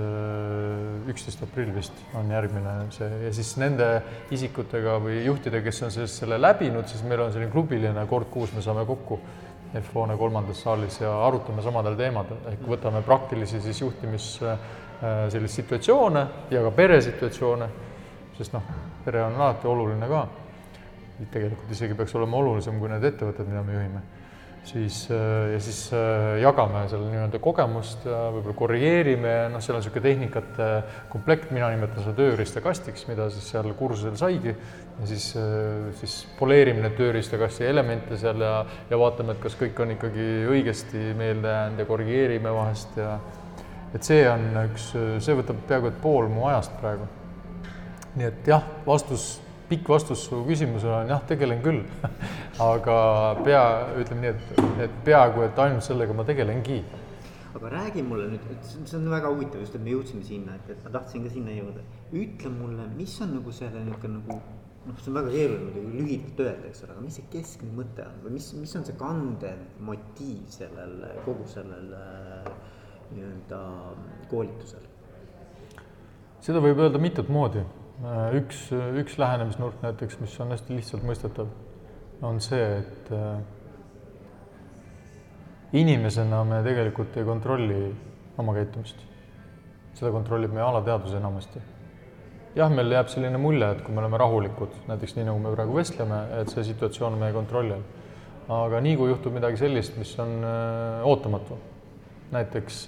üksteist aprill vist on järgmine see. Ja siis nende isikutega või juhtidega, kes on siis selle läbinud, siis meil on selline klubiline kord kuus, me saame kokku F-hoone kolmandas saalis ja arutame samadel teemadel, ehk võtame praktilisi siis juhtimis selliseid situatsioone ja ka peresituatsioone, sest noh, pere on alati oluline ka. tegelikult isegi peaks olema olulisem kui need ettevõtted, mida me juhime siis äh, ja siis äh, jagame seal nii-öelda kogemust ja võib-olla korrigeerime. Ja noh, seal on niisugune tehnikate komplekt, mina nimetan seda tööriistakastiks, mida siis seal kursusel saigi. Ja siis, äh, siis poleerime need tööriistakasti elemente seal ja, ja vaatame, et kas kõik on ikkagi õigesti meelde jäänud ja korrigeerime vahest. Ja et see on üks, see võtab peaaegu et pool mu ajast praegu. nii et jah, vastus pikk vastus su küsimusele on jah, tegelen küll aga pea, ütleme nii, et, et peaaegu, et ainult sellega ma tegelengi. aga räägi mulle nüüd, see on väga huvitav just, et me jõudsime sinna, et, et ma tahtsin ka sinna jõuda. ütle mulle, mis on nagu selle niisugune nagu noh, see on väga keeruline muidugi lühidalt öelda, eks ole, aga mis see keskne mõte on või mis, mis on see kandev motiiv sellel, kogu sellel äh, nii-öelda koolitusel? seda võib öelda mitut moodi üks, üks lähenemisnurk näiteks, mis on hästi lihtsalt mõistetav, on see, et äh, inimesena me tegelikult ei kontrolli oma käitumist. seda kontrollib meie alateadvus enamasti. jah, meil jääb selline mulje, et kui me oleme rahulikud, näiteks nii, nagu me praegu vestleme, et see situatsioon on meie kontrolli all. aga nii, kui juhtub midagi sellist, mis on äh, ootamatu, näiteks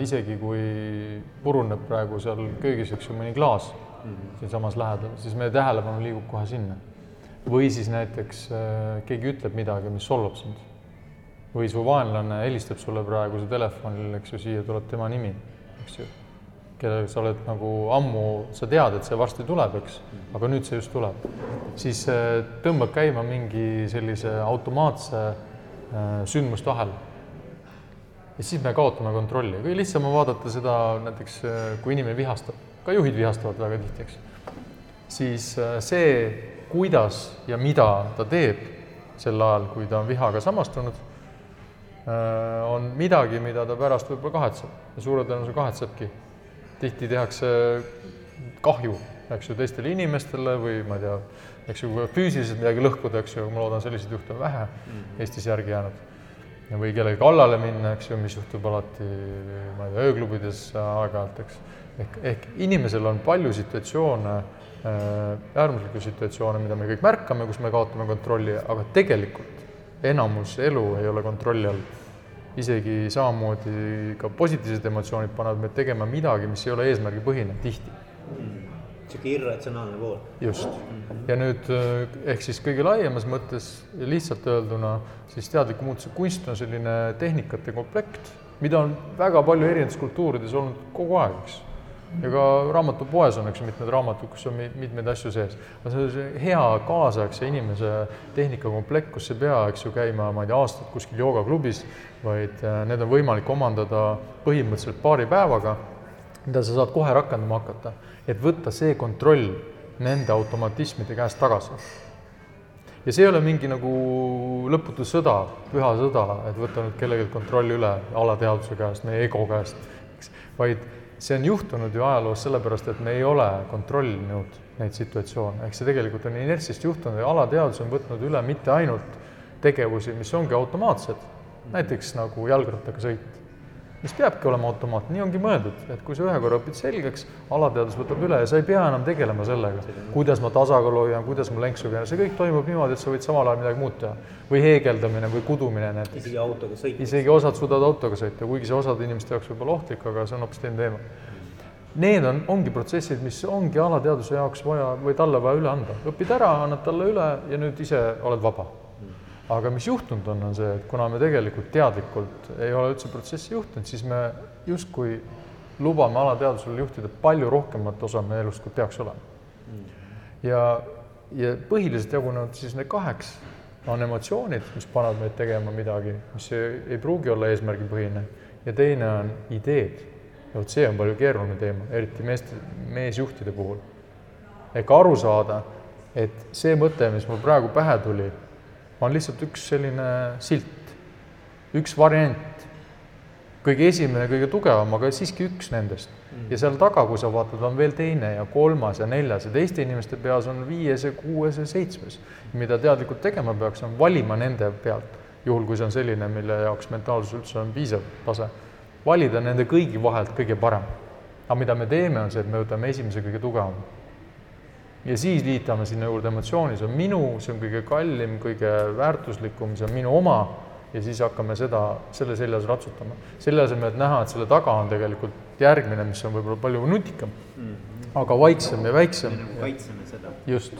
isegi kui puruneb praegu seal köögis, eks ju, mõni klaas mm -hmm. siinsamas lähedal, siis meie tähelepanu liigub kohe sinna. või siis näiteks äh, keegi ütleb midagi, mis solvab sind. või su vaenlane helistab sulle praegu su telefonil, eks ju, siia tuleb tema nimi, eks ju. kellega sa oled nagu ammu, sa tead, et see varsti tuleb, eks, aga nüüd see just tuleb. siis äh, tõmbab käima mingi sellise automaatse äh, sündmuste ahel ja siis me kaotame kontrolli. kõige lihtsam on vaadata seda näiteks, äh, kui inimene vihastab ka juhid vihastavad väga tihti, eks. siis äh, see, kuidas ja mida ta teeb sel ajal, kui ta on vihaga samastunud, äh, on midagi, mida ta pärast võib-olla kahetseb ja suure tõenäosusega kahetsebki. tihti tehakse kahju, eks ju, teistele inimestele või ma ei tea, eks ju, füüsiliselt midagi lõhkuda, eks ju, ma loodan, selliseid juhtumeid vähe mm -hmm. Eestis järgi jäänud. või kellegi kallale minna, eks ju, mis juhtub alati, ma ei tea, ööklubides aeg-ajalt, eks ehk, ehk inimesel on palju situatsioone äh,, äärmuslikke situatsioone, mida me kõik märkame, kus me kaotame kontrolli, aga tegelikult enamus elu ei ole kontrolli all. isegi samamoodi ka positiivsed emotsioonid panevad meid tegema midagi, mis ei ole eesmärgipõhine tihti niisugune irratsionaalne pool. just. ja nüüd äh, ehk siis kõige laiemas mõttes lihtsalt öelduna, siis teadliku muutuse kunst on selline tehnikate komplekt, mida on väga palju erinevates kultuurides olnud kogu aeg, eks ja ka raamatupoes on, eks ju, mitmed raamatud, kus on mitmeid asju sees. aga see on see hea kaasaegse inimese tehnikakomplekt, kus ei pea, eks ju, käima, ma ei tea, aastaid kuskil joogaklubis, vaid äh, need on võimalik omandada põhimõtteliselt paari päevaga, mida sa saad kohe rakendama hakata, et võtta see kontroll nende automatismide käest tagasi. Ja see ei ole mingi nagu lõputu sõda, püha sõda, et võtta nüüd kellelgi kontrolli üle alateadvuse käest, meie ego käest, eks, vaid see on juhtunud ju ajaloos sellepärast, et me ei ole kontrollinud neid situatsioone, ehk see tegelikult on inertsist juhtunud ja alateadus on võtnud üle mitte ainult tegevusi, mis ongi automaatsed, näiteks nagu jalgrattaga sõit mis peabki olema automaatne, nii ongi mõeldud, et kui sa ühe korra õpid selgeks, alateadus võtab üle ja sa ei pea enam tegelema sellega, kuidas ma tasakaalu hoian, kuidas ma lenksu pean, see kõik toimub niimoodi, et sa võid samal ajal midagi muud teha. või heegeldamine või kudumine näiteks. isegi autoga sõita. isegi osad suudavad autoga sõita, kuigi see osade inimeste jaoks võib olla ohtlik, aga see on hoopis teine teema. Need on, ongi protsessid, mis ongi alateaduse jaoks vaja või talle vaja üle anda, õpid ära, annad talle üle ja nüüd ise oled vaba aga mis juhtunud on, on see, et kuna me tegelikult teadlikult ei ole üldse protsessi juhtinud, siis me justkui lubame alateadvusel juhtida palju rohkemat osa meie elust, kui peaks olema. ja, ja põhiliselt jagunevad siis need kaheks, on emotsioonid, mis panevad meid tegema midagi, mis ei, ei pruugi olla eesmärgipõhine ja teine on ideed. ja vot see on palju keeruline teema, eriti meeste, meesjuhtide puhul. ehk aru saada, et see mõte, mis mul praegu pähe tuli on lihtsalt üks selline silt, üks variant, kõige esimene, kõige tugevam, aga siiski üks nendest. ja seal taga, kui sa vaatad, on veel teine ja kolmas ja neljas ja teiste inimeste peas on viies ja kuues ja seitsmes. mida teadlikult tegema peaks, on valima nende pealt, juhul kui see on selline, mille jaoks mentaalsus üldse on piisav tase, valida nende kõigi vahelt kõige parem. aga mida me teeme, on see, et me võtame esimese kõige tugevama ja siis liitame sinna juurde emotsiooni, see on minu, see on kõige kallim, kõige väärtuslikum, see on minu oma ja siis hakkame seda, selle seljas ratsutama. selle asemel, et näha, et selle taga on tegelikult järgmine, mis on võib-olla palju nutikam mm, -hmm. aga vaiksem ja väiksem. nagu kaitseme seda. just.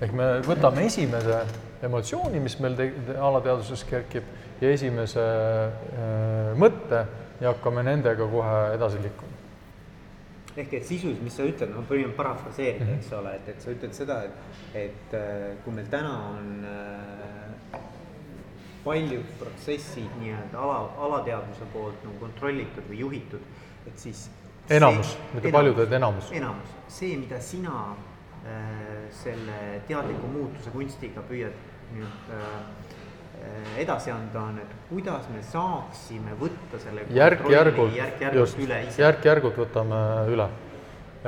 ehk me võtame esimese emotsiooni, mis meil te alateadvuses kerkib ja esimese äh, mõtte ja hakkame nendega kohe edasi liikuma ehk et sisus, mis sa ütled, ma püüan parafraseerida mm, -hmm. eks ole, et, et sa ütled seda, et, et äh, kui meil täna on äh, paljud protsessid nii-öelda ala, alateadvuse poolt nagu kontrollitud või juhitud, et siis enamus, mitte paljud, vaid enamus. enamus, see, mida sina äh, selle teadliku muutuse kunstiga püüad nüüd äh, edasi anda, on, et kuidas me saaksime võtta selle järk-järgult, just, järk-järgult võtame üle.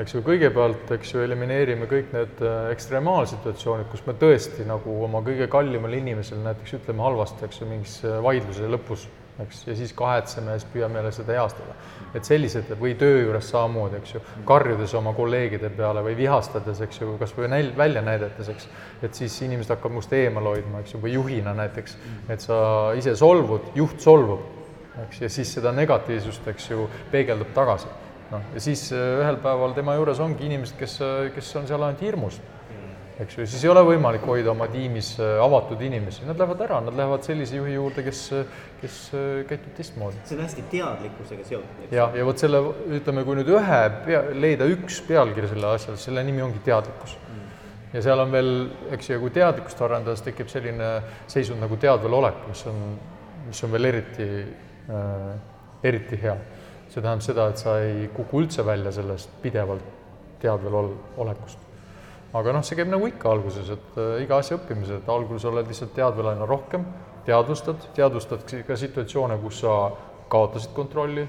Eks ju, kõigepealt, eks ju, elimineerime kõik need äh, ekstremaalsituatsioonid, kus me tõesti nagu oma kõige kallimale inimesele näiteks ütleme halvasti, eks ju, mingis äh, vaidluse lõpus, eks, ja siis kahetseme ja siis püüame jälle seda heastada. et sellised või töö juures samamoodi, eks ju, karjudes oma kolleegide peale või vihastades, eks ju, kas või näil-, välja näidates, eks, et siis inimesed hakkavad must eemal hoidma, eks ju, või juhina näiteks, et sa ise solvud, juht solvub, eks, ja siis seda negatiivsust, eks ju, peegeldub tagasi. Noh, ja siis äh, ühel päeval tema juures ongi inimesed, kes, äh, kes on seal ainult hirmust, eks ju, siis ei ole võimalik hoida oma tiimis äh, avatud inimesi, nad lähevad ära, nad lähevad sellise juhi juurde, kes, kes käitub teistmoodi. see on hästi teadlikkusega seotud. ja, ja vot selle, ütleme, kui nüüd ühe pea, leida üks pealkiri selle asjale, selle nimi ongi teadlikkus mm. ja seal on veel, eks ju, kui teadlikkust arendades tekib selline seisund nagu teadvel olek, mis on, mis on veel eriti äh,, eriti hea see tähendab seda, et sa ei kuku üldse välja sellest pidevalt teadvel ol-, olekust. Aga noh, see käib nagu ikka alguses, et äh, iga asja õppimisel, et alguses oled lihtsalt teadvel aina rohkem, teadvustad, teadvustad ka situatsioone, kus sa kaotasid kontrolli,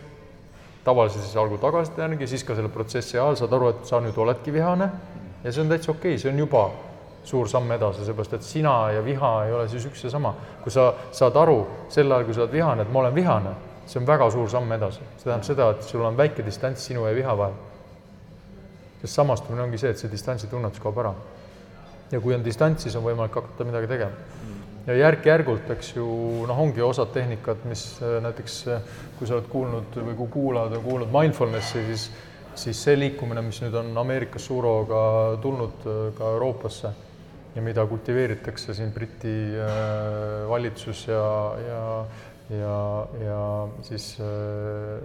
tavaliselt siis algul tagasiside järgi, siis ka selle protsessi ajal saad aru, et sa nüüd oledki vihane ja see on täitsa okei okay,, see on juba suur samm edasi, seepärast et sina ja viha ei ole siis üks ja sama. kui sa saad aru sel ajal, kui sa oled vihane, et ma olen vihane see on väga suur samm edasi, see tähendab seda, et sul on väike distants sinu ja viha vahel. Sest samastumine ongi see, et see distantsi tunnetus kaob ära. ja kui on distants, siis on võimalik hakata midagi tegema. ja järk-järgult, eks ju, noh, ongi osad tehnikad, mis äh, näiteks äh, kui sa oled kuulnud või kui kuulad ja kuulnud mindfulnessi, siis siis see liikumine, mis nüüd on Ameerikas suure hooga tulnud äh, ka Euroopasse ja mida kultiveeritakse siin Briti valitsus ja, ja ja, ja siis äh,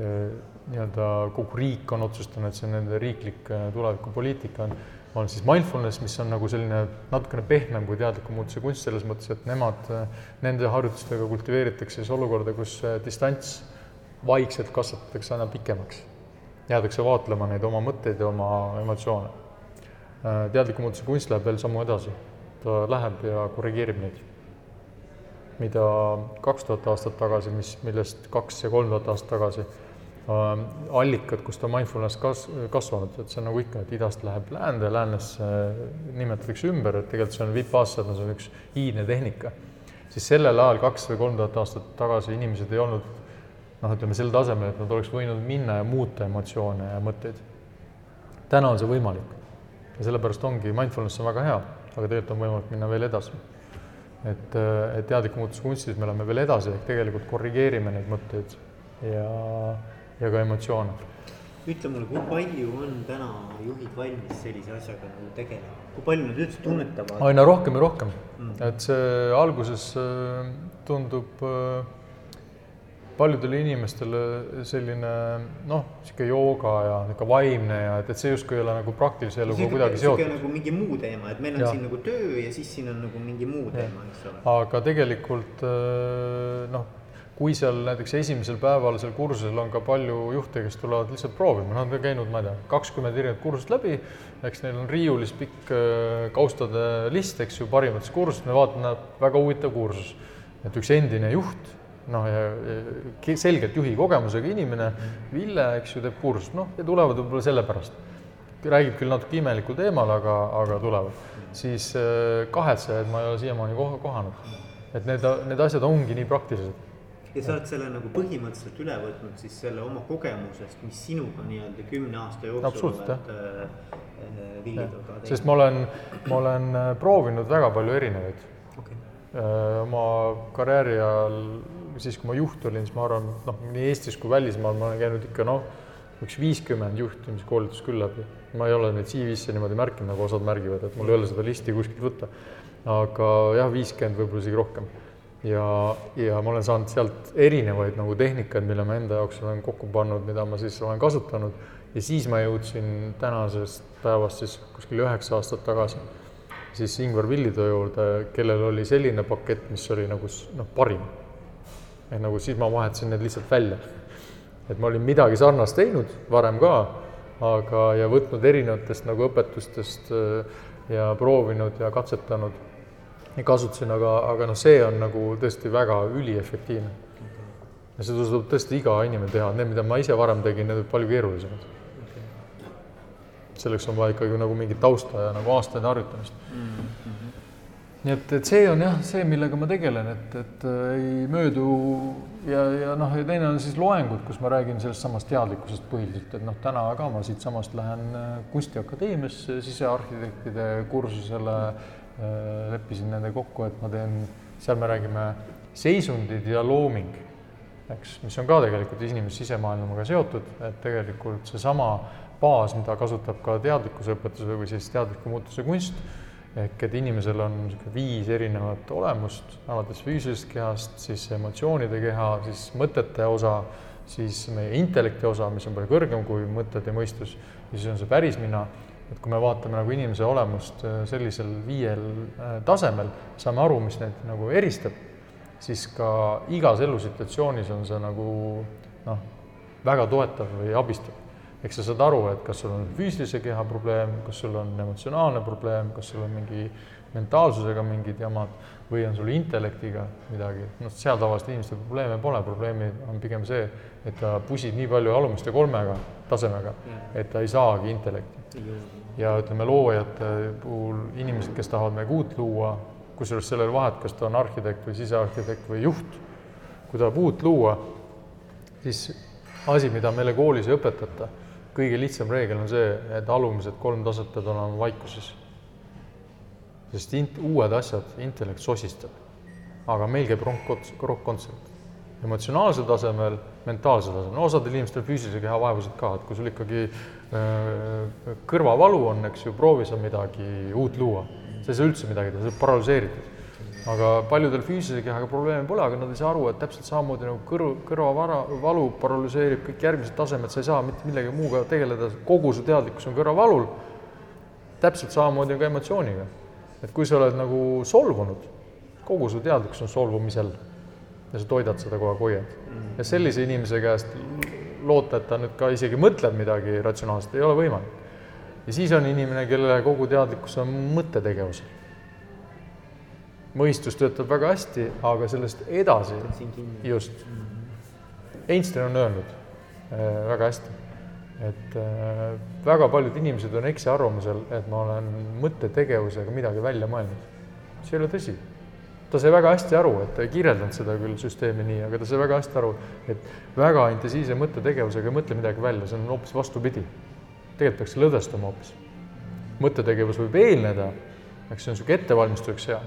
äh, nii-öelda kogu riik on otsustanud, et see on nende riiklik äh, tulevikupoliitika on, on siis mindfulness, mis on nagu selline natukene pehmem kui teadliku muutuse kunst selles mõttes, et nemad, nende harjutustega kultiveeritakse siis olukorda, kus distants vaikselt kasvatatakse aina pikemaks. jäädakse vaatlema neid oma mõtteid ja oma emotsioone. teadliku muutuse kunst läheb veel sammu edasi, ta läheb ja korrigeerib neid mida kaks tuhat aastat tagasi, mis, millest kaks ja kolm tuhat aastat tagasi äh, allikad, kust on mindfulness kas-, kasvanud, et see on nagu ikka, et idast läheb läände, läänesse nimetatakse ümber, et tegelikult see on vipassana, see on üks iidne tehnika. siis sellel ajal, kaks või kolm tuhat aastat tagasi, inimesed ei olnud noh, ütleme sel tasemel, et nad oleks võinud minna ja muuta emotsioone ja mõtteid. täna on see võimalik ja sellepärast ongi, mindfulness on väga hea, aga tegelikult on võimalik minna veel edasi et, äh, et teadliku muutuse kunstis me oleme veel edasi, ehk tegelikult korrigeerime neid mõtteid ja, ja ka emotsioone. ütle mulle, kui palju on täna juhid valmis sellise asjaga nagu tegelema, kui palju nad üldse tunnetavad? aina rohkem ja rohkem mm., et see alguses äh, tundub äh, paljudele inimestele selline noh, niisugune jooga ja niisugune vaimne ja et, et see justkui ei ole nagu praktilise eluga kuidagi seotud. nagu mingi muu teema, et meil on ja. siin nagu töö ja siis siin on nagu mingi muu teema, eks ole. aga tegelikult äh, noh, kui seal näiteks esimesel päeval seal kursusel on ka palju juhte, kes tulevad lihtsalt proovima, nad on käinud, ma ei tea, kakskümmend erinevat kursust läbi, eks neil on riiulis pikk äh, kaustade list, eks ju, parimatest kursust, me vaatame, väga huvitav kursus. et üks endine juht noh, ja selgelt juhi kogemusega inimene, Ville, eks ju, teeb kursust, noh, ja tulevad võib-olla sellepärast. räägib küll natuke imelikul teemal, aga, aga tulevad. siis äh, kahetsejaid ma ei ole siiamaani koh-, kohanud. et need, need asjad ongi nii praktilised. Ja sa oled selle nagu põhimõtteliselt üle võtnud siis selle oma kogemusest, mis sinuga nii-öelda kümne aasta jooksul oled äh, äh, viidud. sest ma olen, ma olen äh, proovinud väga palju erinevaid okay oma karjääri ajal, siis kui ma juht olin, siis ma arvan, noh, nii Eestis kui välismaal ma olen käinud ikka noh, üks viiskümmend juhtimiskoolitust küll läbi. ma ei ole neid CV-sse niimoodi märkinud, nagu osad märgivad, et mul ei ole seda listi kuskilt võtta. aga jah, viiskümmend, võib-olla isegi rohkem. Ja, ja ma olen saanud sealt erinevaid nagu tehnikaid, mille ma enda jaoks olen kokku pannud, mida ma siis olen kasutanud. Ja siis ma jõudsin tänasest päevast siis kuskil üheksa aastat tagasi siis Ingvar Villitoo juurde, kellel oli selline pakett, mis oli nagu noh, parim. et nagu siis ma vahetasin need lihtsalt välja. Et ma olin midagi sarnast teinud varem ka, aga, ja võtnud erinevatest nagu õpetustest äh, ja proovinud ja katsetanud kasutasin, aga, aga noh, see on nagu tõesti väga üliefektiivne. ja seda tuleb tõesti iga inimene teha, need, mida ma ise varem tegin, need olid palju keerulisemad. selleks on vaja ikkagi nagu mingit tausta ja nagu aastaid harjutamist mm. -hmm nii et, et see on jah, see, millega ma tegelen, et, et äh, ei möödu ja, ja noh, ja teine on siis loengud, kus ma räägin sellest samast teadlikkusest põhiliselt, et noh, täna ka ma siitsamast lähen äh, Kunstiakadeemiasse sisearhitektide kursusele äh,, leppisin nendega kokku, et ma teen, seal me räägime seisundid ja looming, eks, mis on ka tegelikult inimese sisemaailmaga seotud, et tegelikult seesama baas, mida kasutab ka teadlikkuse õpetus või siis teadliku muutuse kunst ehk et inimesel on niisugune viis erinevat olemust, alates füüsilisest kehast, siis emotsioonide keha, siis mõtete osa, siis meie intellekti osa, mis on palju kõrgem kui mõtted ja mõistus, ja siis on see päris mina, et kui me vaatame nagu inimese olemust äh, sellisel viiel äh, tasemel, saame aru, mis neid nagu eristab, siis ka igas elusituatsioonis on see nagu noh, väga toetav või abistav. Eks sa saad aru, et kas sul on füüsilise keha probleem, kas sul on emotsionaalne probleem, kas sul on mingi mentaalsusega mingid jamad või on sul intellektiga midagi, noh, seal tavaliselt inimestel probleeme pole, probleemi on pigem see, et ta pusib nii palju alumiste kolmega tasemega, et ta ei saagi intellekti. ja ütleme, loojate puhul inimesed, kes tahavad midagi uut luua, kusjuures sellel vahet, kas ta on arhitekt või sisearhitekt või juht, kui tahab uut luua, siis asi, mida meile koolis ei õpetata kõige lihtsam reegel on see, et alumised kolm taset peavad olema vaikuses. Sest int-, uued asjad, intellekt sosistab. aga meil käib rongkonts-, rokk-kontsert. emotsionaalsel tasemel, mentaalsel tasemel, no osadel inimestel füüsilise keha vaevused ka, et kui sul ikkagi äh, kõrvavalu on, eks ju, proovi sa midagi uut luua. sa ei saa üldse midagi teha, sa oled paralüseeritud aga paljudel füüsilise kehaga probleeme pole, aga nad ei saa aru, et täpselt samamoodi nagu kõrv, kõrvavara, valu paralüseerib kõik järgmised tasemed, sa ei saa mitte millegi muuga tegeleda, kogu su teadlikkus on kõrvavalul. täpselt samamoodi on ka emotsiooniga. Et kui sa oled nagu solvunud, kogu su teadlikkus on solvumisel ja sa toidad seda kogu aeg, hoiad. ja sellise inimese käest loota, et ta nüüd ka isegi mõtleb midagi ratsionaalset, ei ole võimalik. ja siis on inimene, kelle kogu teadlikkus on mõttetegevusel mõistus töötab väga hästi, aga sellest edasi, just. Einstein on öelnud äh, väga hästi, et äh, väga paljud inimesed on eksiarvamusel, et ma olen mõttetegevusega midagi välja mõelnud. see ei ole tõsi. ta sai väga hästi aru, et ta ei kirjeldanud seda küll süsteemi nii, aga ta sai väga hästi aru, et väga intensiivse mõttetegevusega ei mõtle midagi välja, see on hoopis vastupidi. tegelikult peaks lõdvestama hoopis. mõttetegevus võib eelneda, eks see on niisugune ettevalmistuseks hea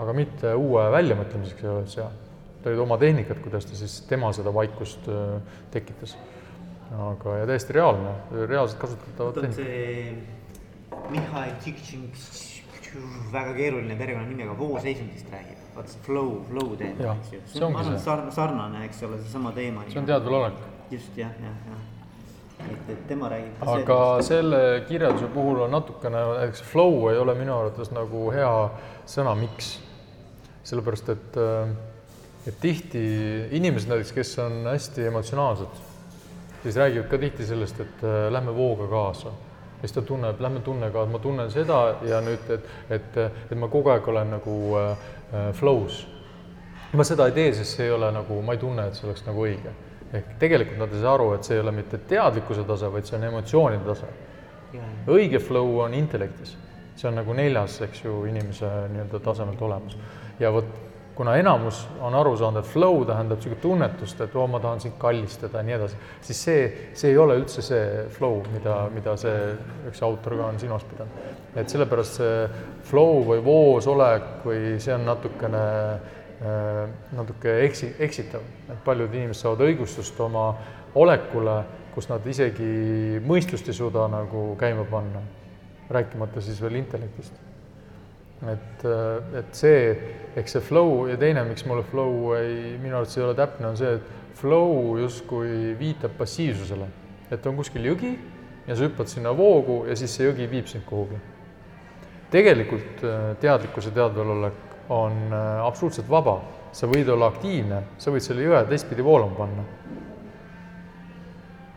aga mitte uue väljamõtlemiseks ei ole see, tal olid oma tehnikad, kuidas ta siis, tema seda vaikust äh, tekitas. Aga, ja täiesti reaalne, reaalselt kasutatav tehnika. see Mihhail Tšikšin, väga keeruline perekonnanimi, aga vooseisundist räägib, vaata see flow, flow teema, eks ju. see on sarnane, sarnane, eks ole, seesama teema. see on teadvalolek. just jah, jah, jah et, et tema räägib. aga selle kirjelduse puhul on natukene, näiteks flow ei ole minu arvates nagu hea sõna, miks sellepärast et, et tihti inimesed näiteks, kes on hästi emotsionaalsed, siis räägivad ka tihti sellest, et äh, lähme vooga kaasa. ja siis ta tunneb, lähme tunne kaasa, ma tunnen seda ja nüüd, et, et, et ma kogu aeg olen nagu äh, äh flow's. ma seda ei tee, sest see ei ole nagu, ma ei tunne, et see oleks nagu õige. ehk tegelikult nad ei saa aru, et see ei ole mitte teadlikkuse tase, vaid see on emotsioonide tase. õige flow on intellektis, see on nagu neljas, eks ju, inimese nii-öelda tasemelt olemas ja vot kuna enamus on aru saanud, et flow tähendab niisugust tunnetust, et oo, ma tahan sind kallistada ja nii edasi, siis see, see ei ole üldse see flow, mida, mida see üks autor ka on silmas pidanud. et sellepärast see flow või voosolek või see on natukene äh, natuke eksi, eksitav, et paljud inimesed saavad õigustust oma olekule, kus nad isegi mõistust ei suuda nagu käima panna, rääkimata siis veel intellektist et, äh, et see, eks see flow ja teine, miks mulle flow ei, minu arvates ei ole täpne, on see, et flow justkui viitab passiivsusele. et on kuskil jõgi ja sa hüppad sinna voogu ja siis see jõgi viib sind kuhugi. tegelikult äh, teadlikkuse teadvalolek on äh, absoluutselt vaba, sa võid olla aktiivne, sa võid selle jõe teistpidi voolama panna.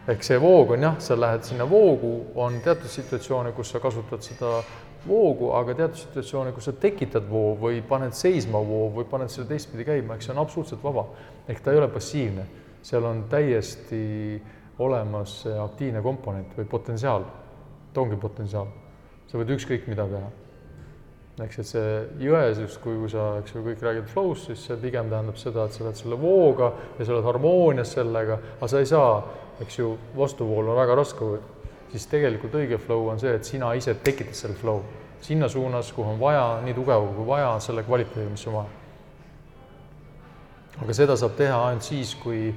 ehk see voog on jah, sa lähed sinna voogu, on teatud situatsioone, kus sa kasutad seda voogu, aga teatud situatsioone, kus sa tekitad voo või paned seisma voo või paned selle teistpidi käima, eks see on absoluutselt vaba. ehk ta ei ole passiivne, seal on täiesti olemas aktiivne komponent või potentsiaal, ta ongi potentsiaal. sa võid ükskõik mida teha. eks, et see jões justkui, kui sa, eks ju, kõik räägivad flow'st, siis see pigem tähendab seda, et sa oled selle vooga ja sa oled harmoonias sellega, aga sa ei saa, eks ju, vastuvool on väga raske siis tegelikult õige flow on see, et sina ise tekitad selle flow sinna suunas, kuhu on vaja, nii tugev kui vaja, selle kvaliteediga, mis on vaja. aga seda saab teha ainult siis, kui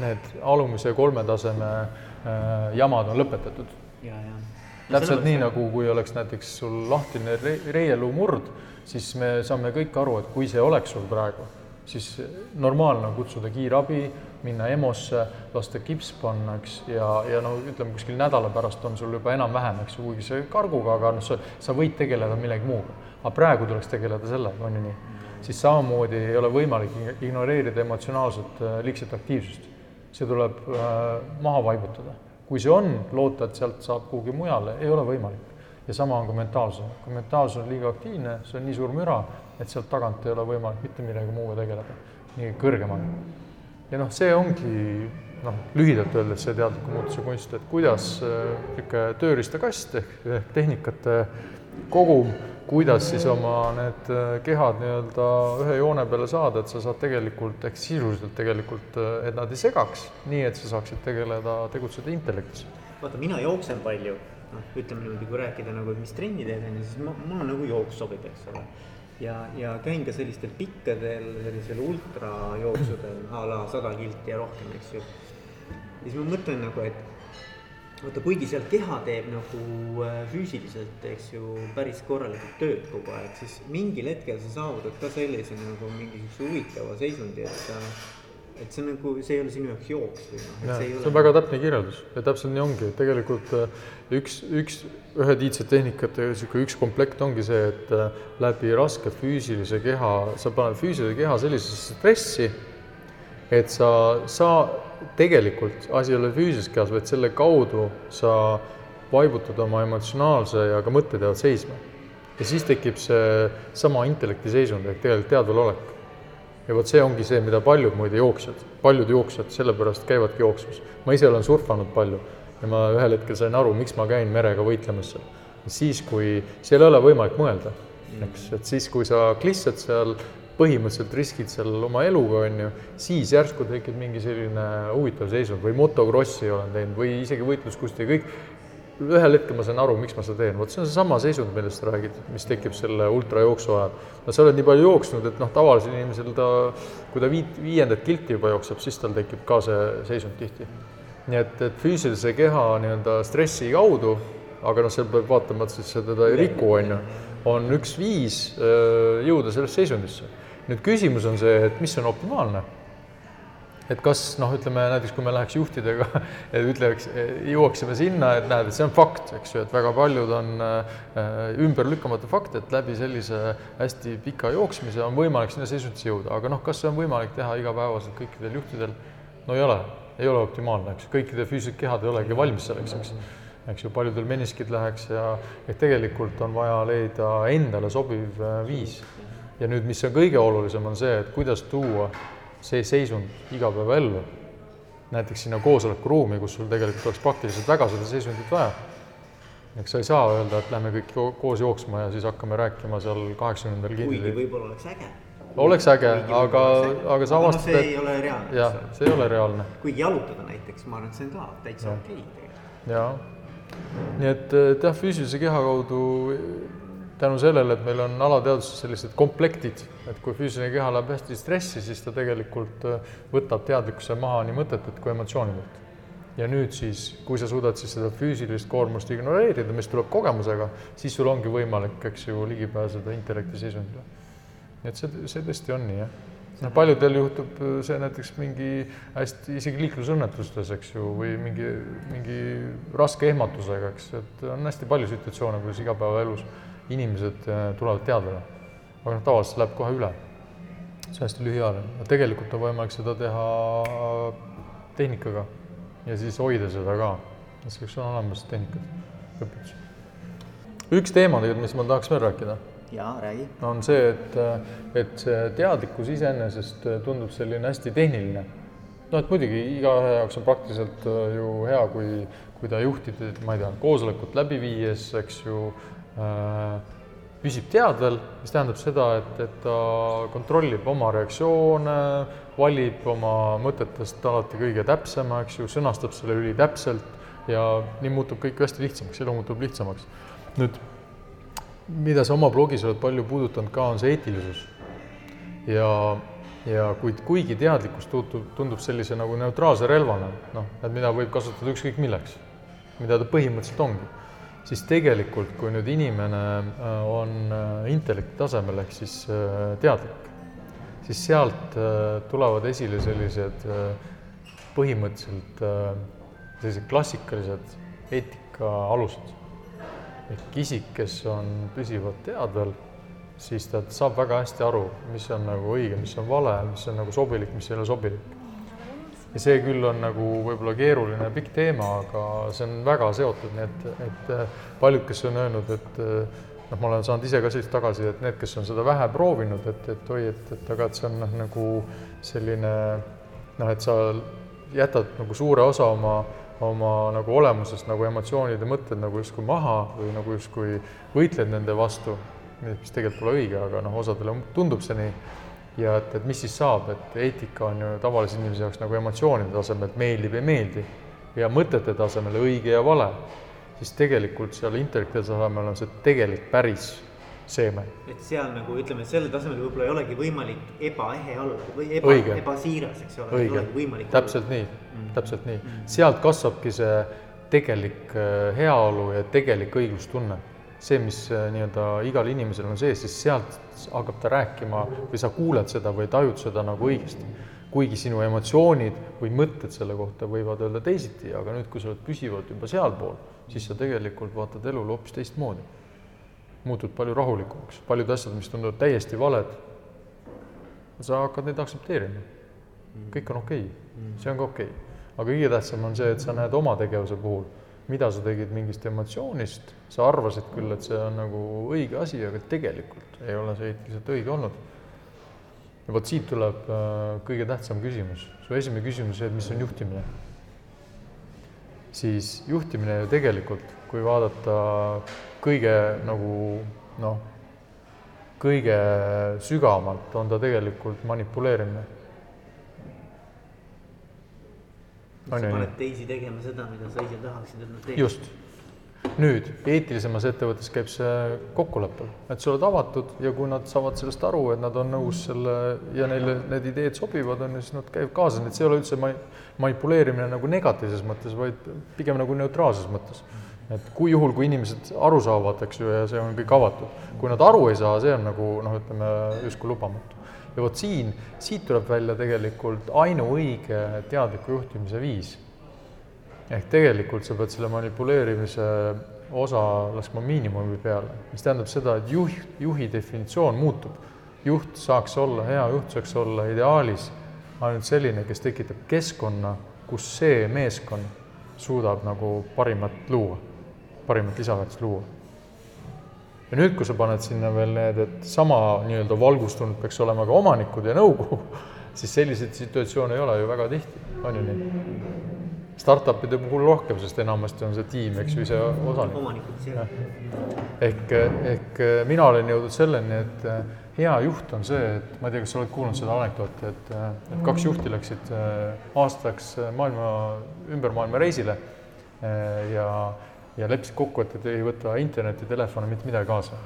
need alumise kolme taseme äh, jamad on lõpetatud. täpselt nii, nagu kui oleks näiteks sul lahtine re reieluu murd, siis me saame kõik aru, et kui see oleks sul praegu, siis normaalne on kutsuda kiirabi minna EMO-sse, lasta kips panna, eks, ja, ja no ütleme, kuskil nädala pärast on sul juba enam-vähem, eks kuigi see karguga, aga noh, sa, sa võid tegeleda millegi muuga. aga praegu tuleks tegeleda sellega, on ju nii? siis samamoodi ei ole võimalik ignoreerida emotsionaalset äh, liigset aktiivsust. see tuleb äh, maha vaibutada. kui see on, loota, et sealt saab kuhugi mujale, ei ole võimalik. ja sama on ka mentaalsusega, kui mentaalsus on liiga aktiivne, see on nii suur müra, et sealt tagant ei ole võimalik mitte millegi muuga tegeleda, nii kõrgemal ja noh, see ongi noh, lühidalt öeldes see teadliku muutuse kunst, et kuidas niisugune tööriistakast ehk, ehk tehnikate kogum, kuidas siis oma need äh, kehad nii-öelda ühe joone peale saada, et sa saad tegelikult ehk sisuliselt tegelikult, äh, et nad ei segaks, nii et sa saaksid tegeleda, tegutseda intellektis. vaata, mina jooksen palju, noh, ütleme niimoodi, kui rääkida nagu, et mis trenni teed, on ju, siis ma, mul on nagu jooks sobib, eks ole ja, ja käin ka sellistel pikkadel, sellisel ultrajooksudel a la sada kilti ja rohkem, eks ju. ja siis ma mõtlen nagu, et vaata, kuigi seal keha teeb nagu äh, füüsiliselt, eks ju, päris korralikult tööd kogu aeg, siis mingil hetkel sa saavutad ka sellise nagu mingisuguse huvitava seisundi, et sa et see on nagu, see ei ole sinu jaoks jooks või noh, et see ei ole. see on väga täpne kirjeldus ja täpselt nii ongi, et tegelikult äh, üks, üks ühed iidsed tehnikate niisugune üks komplekt ongi see, et äh, läbi raske füüsilise keha, sa paned füüsilise keha sellisesse stressi, et sa, sa tegelikult, asi ei ole füüsilises kehas, vaid selle kaudu sa vaibutad oma emotsionaalse ja ka mõttetead seisma. ja siis tekib see sama intellekti seisund ehk tegelikult teadvalolek ja vot see ongi see, mida paljud muide jooksjad, paljud jooksjad sellepärast käivadki jooksmas. ma ise olen surfanud palju ja ma ühel hetkel sain aru, miks ma käin merega võitlemas seal. siis, kui seal ei ole võimalik mõelda, eks, et siis, kui sa klissad seal, põhimõtteliselt riskid seal oma eluga, on ju, siis järsku tekib mingi selline huvitav seisund või motokrossi olen teinud või isegi võitluskusti, kõik ühel hetkel ma sain aru, miks ma seda teen, vot see on seesama seisund, millest sa räägid, mis tekib selle ultrajooksu ajal. no sa oled nii palju jooksnud, et noh, tavalisel inimesel ta, kui ta viit, viiendat kilti juba jookseb, siis tal tekib ka see seisund tihti. nii et, et füüsilise keha nii-öelda stressi kaudu, aga noh, seal peab vaatama, et siis sa teda ei riku, on ju, on üks viis äh, jõuda sellesse seisundisse. nüüd küsimus on see, et mis on optimaalne et kas noh, ütleme näiteks, kui me läheks juhtidega, ütleks, jõuaksime sinna, et näed, et see on fakt, eks ju, et väga paljud on äh, ümberlükkamatu fakt, et läbi sellise hästi pika jooksmise on võimalik sinna seisundisse jõuda, aga noh, kas see on võimalik teha igapäevaselt kõikidel juhtidel? no ei ole, ei ole optimaalne, eks, kõikide füüsilised kehad ei olegi valmis selleks, eks eks ju, paljudel meniskid läheks ja et tegelikult on vaja leida endale sobiv äh, viis. ja nüüd, mis on kõige olulisem, on see, et kuidas tuua see seisund igapäevaellu, näiteks sinna koosolekuruumi, kus sul tegelikult oleks praktiliselt väga seda seisundit vaja, eks sa ei saa öelda, et lähme kõik koos jooksma ja siis hakkame rääkima seal kaheksakümnendal kuigi kindlil. võib-olla oleks äge. oleks äge, aga, aga sa avastad, see ei et ole reaalne, jah, see ei ole reaalne kuigi jalutada näiteks, ma arvan, et see on ka täitsa okei tegelikult. jaa. nii et, et jah, füüsilise keha kaudu tänu sellele, et meil on alateadvuses sellised komplektid, et kui füüsiline keha läheb hästi stressi, siis ta tegelikult äh, võtab teadlikkuse maha nii mõtetelt kui emotsioonidelt. ja nüüd siis, kui sa suudad siis seda füüsilist koormust ignoreerida, mis tuleb kogemusega, siis sul ongi võimalik, eks ju, ligi pääseda intellekti seisundile. nii et see, see tõesti on nii, jah no paljudel juhtub see näiteks mingi hästi isegi liiklusõnnetustes, eks ju, või mingi, mingi raske ehmatusega, eks, et on hästi palju situatsioone, kuidas igapäevaelus inimesed äh, tulevad teadvale. aga noh, tavaliselt läheb kohe üle. see on hästi lühiajaline, tegelikult on võimalik seda teha tehnikaga ja siis hoida seda ka. selleks on olemas tehnikad õpetus. üks teema tegelikult, mis ma tahaks veel rääkida jaa, räägi. on see, et, et see teadlikkus iseenesest tundub selline hästi tehniline. noh, et muidugi igaühe jaoks on praktiliselt äh, ju hea, kui, kui ta juhtida, ma ei tea, koosolekut läbi viies, eks ju äh,, püsib teadvel, mis tähendab seda, et, et ta kontrollib oma reaktsioone, valib oma mõtetest alati kõige täpsema, eks ju, sõnastab selle ülitäpselt ja nii muutub kõik hästi lihtsamaks, elu muutub lihtsamaks. nüüd mida sa oma blogis oled palju puudutanud ka, on see eetilisus. ja, ja kuid kuigi teadlikkus tundub, tundub sellise nagu neutraalse relvana, noh, et mida võib kasutada ükskõik milleks, mida ta põhimõtteliselt ongi, siis tegelikult, kui nüüd inimene äh, on äh, intellekti tasemel ehk siis äh, teadlik, siis sealt tulevad esile sellised põhimõtteliselt sellised klassikalised eetika alused ehk isik, kes on püsivalt teadvel, siis ta saab väga hästi aru, mis on nagu õige, mis on vale, mis on nagu sobilik, mis ei ole sobilik. Ja see küll on nagu võib-olla keeruline pikk teema, aga see on väga seotud, nii et, et äh, paljud, kes on öelnud, et äh, noh, ma olen saanud ise ka sellist tagasisidet, need, kes on seda vähe proovinud, et, et oi, et, et aga et see on noh, nagu selline noh, et sa jätad nagu suure osa oma oma nagu olemusest nagu emotsioonid ja mõtted nagu justkui maha või nagu justkui võitled nende vastu, mis tegelikult pole õige, aga noh, osadele tundub see nii. Ja et, et mis siis saab, et eetika on ju tavalise inimese jaoks nagu emotsioonide tasemel, et meeldib, ei meeldi ja mõtete tasemel õige ja vale, siis tegelikult seal intellekti tasemel on see tegelik päris seeme et seal nagu ütleme, sellel tasemel võib-olla ei olegi võimalik ebaehe olla või eba ebasiiras, eks ole. õige, täpselt nii mm., täpselt nii mm., sealt kasvabki see tegelik äh, heaolu ja tegelik õiglustunne. see, mis äh, nii-öelda igal inimesel on sees, siis sealt hakkab ta rääkima või sa kuuled seda või tajud seda nagu õigesti. kuigi sinu emotsioonid või mõtted selle kohta võivad öelda teisiti, aga nüüd, kui sa oled püsivalt juba sealpool, siis sa tegelikult vaatad elule hoopis teistmoodi. muutud palju rahulikumaks, paljud asjad, mis tunduvad täiesti valed, sa hakkad neid aktsepteerima kõik on okei okay., see on ka okei okay.. aga kõige tähtsam on see, et sa näed oma tegevuse puhul, mida sa tegid mingist emotsioonist, sa arvasid küll, et see on nagu õige asi, aga tegelikult ei ole see eetiliselt õige olnud. ja vot siit tuleb äh, kõige tähtsam küsimus, su esimene küsimus, see, et mis on juhtimine. siis juhtimine ju tegelikult, kui vaadata kõige nagu noh, kõige sügavamalt on ta tegelikult manipuleerimine sa paned teisi tegema seda, mida sa ise tahaksid, et nad teeksid. just. nüüd eetilisemas ettevõttes käib see kokkuleppel, et sa oled avatud ja kui nad saavad sellest aru, et nad on nõus selle ja neile need ideed sobivad, on ju, siis nad käivad kaasa, nii et see ei ole üldse mani- manipuleerimine nagu negatiivses mõttes, vaid pigem nagu neutraalses mõttes. et kui juhul, kui inimesed aru saavad, eks ju, ja see on kõik avatud, kui nad aru ei saa, see on nagu noh, ütleme justkui lubamatu. Ja vot siin, siit tuleb välja tegelikult ainuõige teadliku juhtimise viis ehk tegelikult sa pead selle manipuleerimise osa laskma miinimumi peale, mis tähendab seda, et juht, juhi definitsioon muutub. juht saaks olla, hea juht saaks olla ideaalis ainult selline, kes tekitab keskkonna, kus see meeskond suudab nagu parimat luua, parimat lisaväärtust luua. Ja nüüd, kui sa paned sinna veel need, et sama nii-öelda valgustunud peaks olema ka omanikud ja nõukogu, siis selliseid situatsioone ei ole ju väga tihti, on ju nii? startup'ide puhul rohkem, sest enamasti on see tiim, eks ju, ise osanik. ehk, ehk mina olen jõudnud selleni, et hea juht on see, et ma ei tea, kas sa oled kuulnud seda anekdooti, et, et kaks juhti läksid aastaks maailma, ümber maailma reisile ja, ja leppisid kokku, et, et ei võta interneti, telefone, mitte midagi kaasa.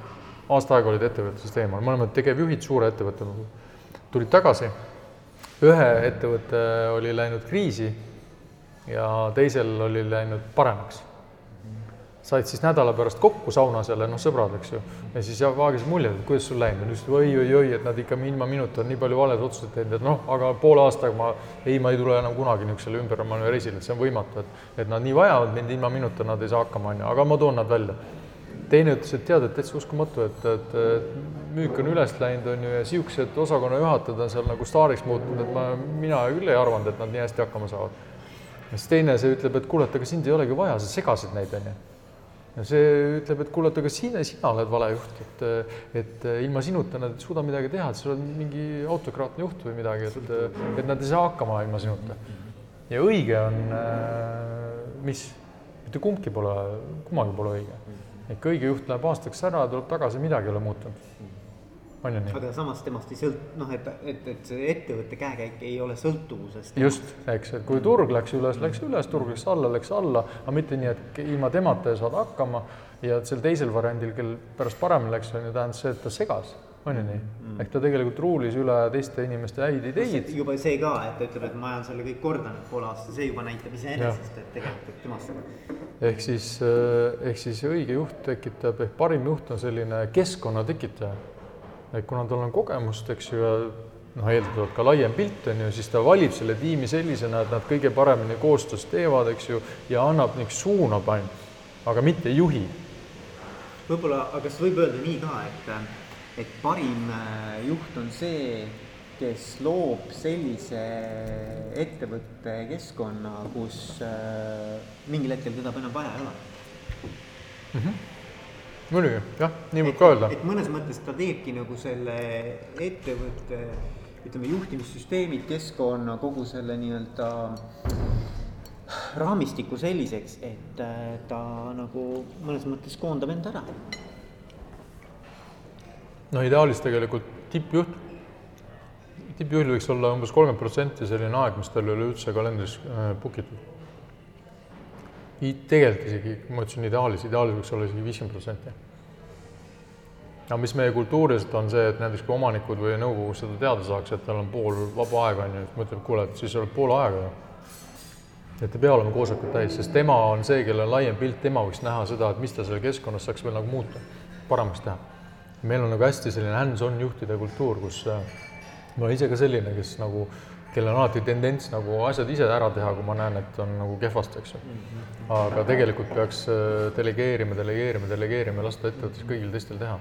aasta aega olid ettevõtlusest eemal, mõlemad tegevjuhid suure ettevõtte tulid tagasi. ühe ettevõte oli läinud kriisi ja teisel oli läinud paremaks. Said siis nädala pärast kokku saunas jälle, noh, sõbrad, eks ju, ja siis vaagisid muljeid, et kuidas sul läinud, ütlesid oi-oi-oi, et nad ikka ilma minuta on nii palju valesid otsuseid teinud, et noh, aga poole aastaga ma, ei, ma ei tule enam kunagi niisugusele ümbermaailma reisile, et see on võimatu, et, et nad nii vajavad mind, ilma minuta nad ei saa hakkama, on ju, aga ma toon nad välja. Teine ütles, et tead, et täitsa uskumatu, et, et, et müük on üles läinud, on ju, ja niisugused osakonna juhatajad on seal nagu staariks muutunud, et ma, mina küll ei arvanud, et nad nii hästi hakkama saavad. Ja siis teine, see ütleb, et kuule, et aga sind ei olegi vaja, sa segasid neid, onju. Ja see ütleb, et kuule, et aga sina, sina oled vale juht, et, et ilma sinuta nad ei suuda midagi teha, et sa oled mingi autokraatne juht või midagi, et, et nad ei saa hakkama ilma sinuta. ja õige on, mis, mitte kumbki pole, kummagi pole õige. ikka õige juht läheb aastaks ära, tuleb tagasi, midagi ei ole muutunud on ju nii? aga samas temast ei sõlt-, noh, et, et, et see ettevõtte käekäik ei ole sõltuvuses. just, eks, et kui turg läks üles, läks üles, turg läks alla, läks alla, aga mitte nii, et ilma temata ei saada hakkama ja sel teisel variandil, kel pärast paremini läks, on ju, tähendas see, et ta segas on ju nii mm.? ehk ta tegelikult ruulis üle teiste inimeste häid ideid. juba see ka, et ta ütleb, et ma ajan selle kõik korda nüüd poole aasta, see juba näitab iseenesest, et tegelikult temast. ehk siis, ehk siis õige juht tekitab, ehk parim juht on selline keskkonna tekitaja et kuna tal on kogemust, eks ju, ja noh, eeldatavalt ka laiem pilt on ju, siis ta valib selle tiimi sellisena, et nad kõige paremini koostöös teevad, eks ju, ja annab niisugust suunab ainult, aga mitte ei juhi. võib-olla, aga kas võib öelda nii ka, et, et parim äh, juht on see, kes loob sellise ettevõtte keskkonna, kus äh, mingil hetkel teda enam vaja ei ole mm. -hmm muidugi, jah, nii võib ka öelda. et mõnes mõttes ta teebki nagu selle ettevõtte, ütleme, juhtimissüsteemid, keskkonna, kogu selle nii-öelda raamistiku selliseks, et äh, ta nagu mõnes mõttes koondab enda ära. no ideaalis tegelikult tippjuht, tippjuhil võiks olla umbes kolmkümmend protsenti selline aeg, mis tal üleüldse kalendris äh, book itud tegelikult isegi, ma ütlesin ideaalis, ideaalis võiks olla isegi viiskümmend protsenti. aga mis meie kultuuriliselt on see, et näiteks kui omanikud või nõukogus seda teada saaks, et tal on pool vaba aega, on ju, siis et kuule, et siis oled pool aega ju. et ei pea olema koosolekut täis, sest tema on see, kellel on laiem pilt, tema võiks näha seda, et mis ta seal keskkonnas saaks veel nagu muuta, paremaks teha. meil on nagu hästi selline hands-on juhtide kultuur, kus äh, ma olen ise ka selline, kes nagu kellel on alati tendents nagu asjad ise ära teha, kui ma näen, et on nagu kehvasti, eks ju. aga tegelikult peaks äh, delegeerima, delegeerima, delegeerima, lasta ettevõttes kõigil teistel teha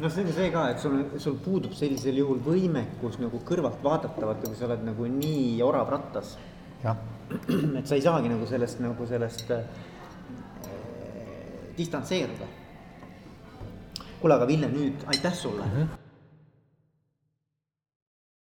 no see on see ka, et sul, sul puudub sellisel juhul võimekus nagu kõrvalt vaadata, vaata kui sa oled nagu nii orav rattas. et sa ei saagi nagu sellest, nagu sellest äh, distantseeruda. kuule, aga Ville, nüüd aitäh sulle mm. -hmm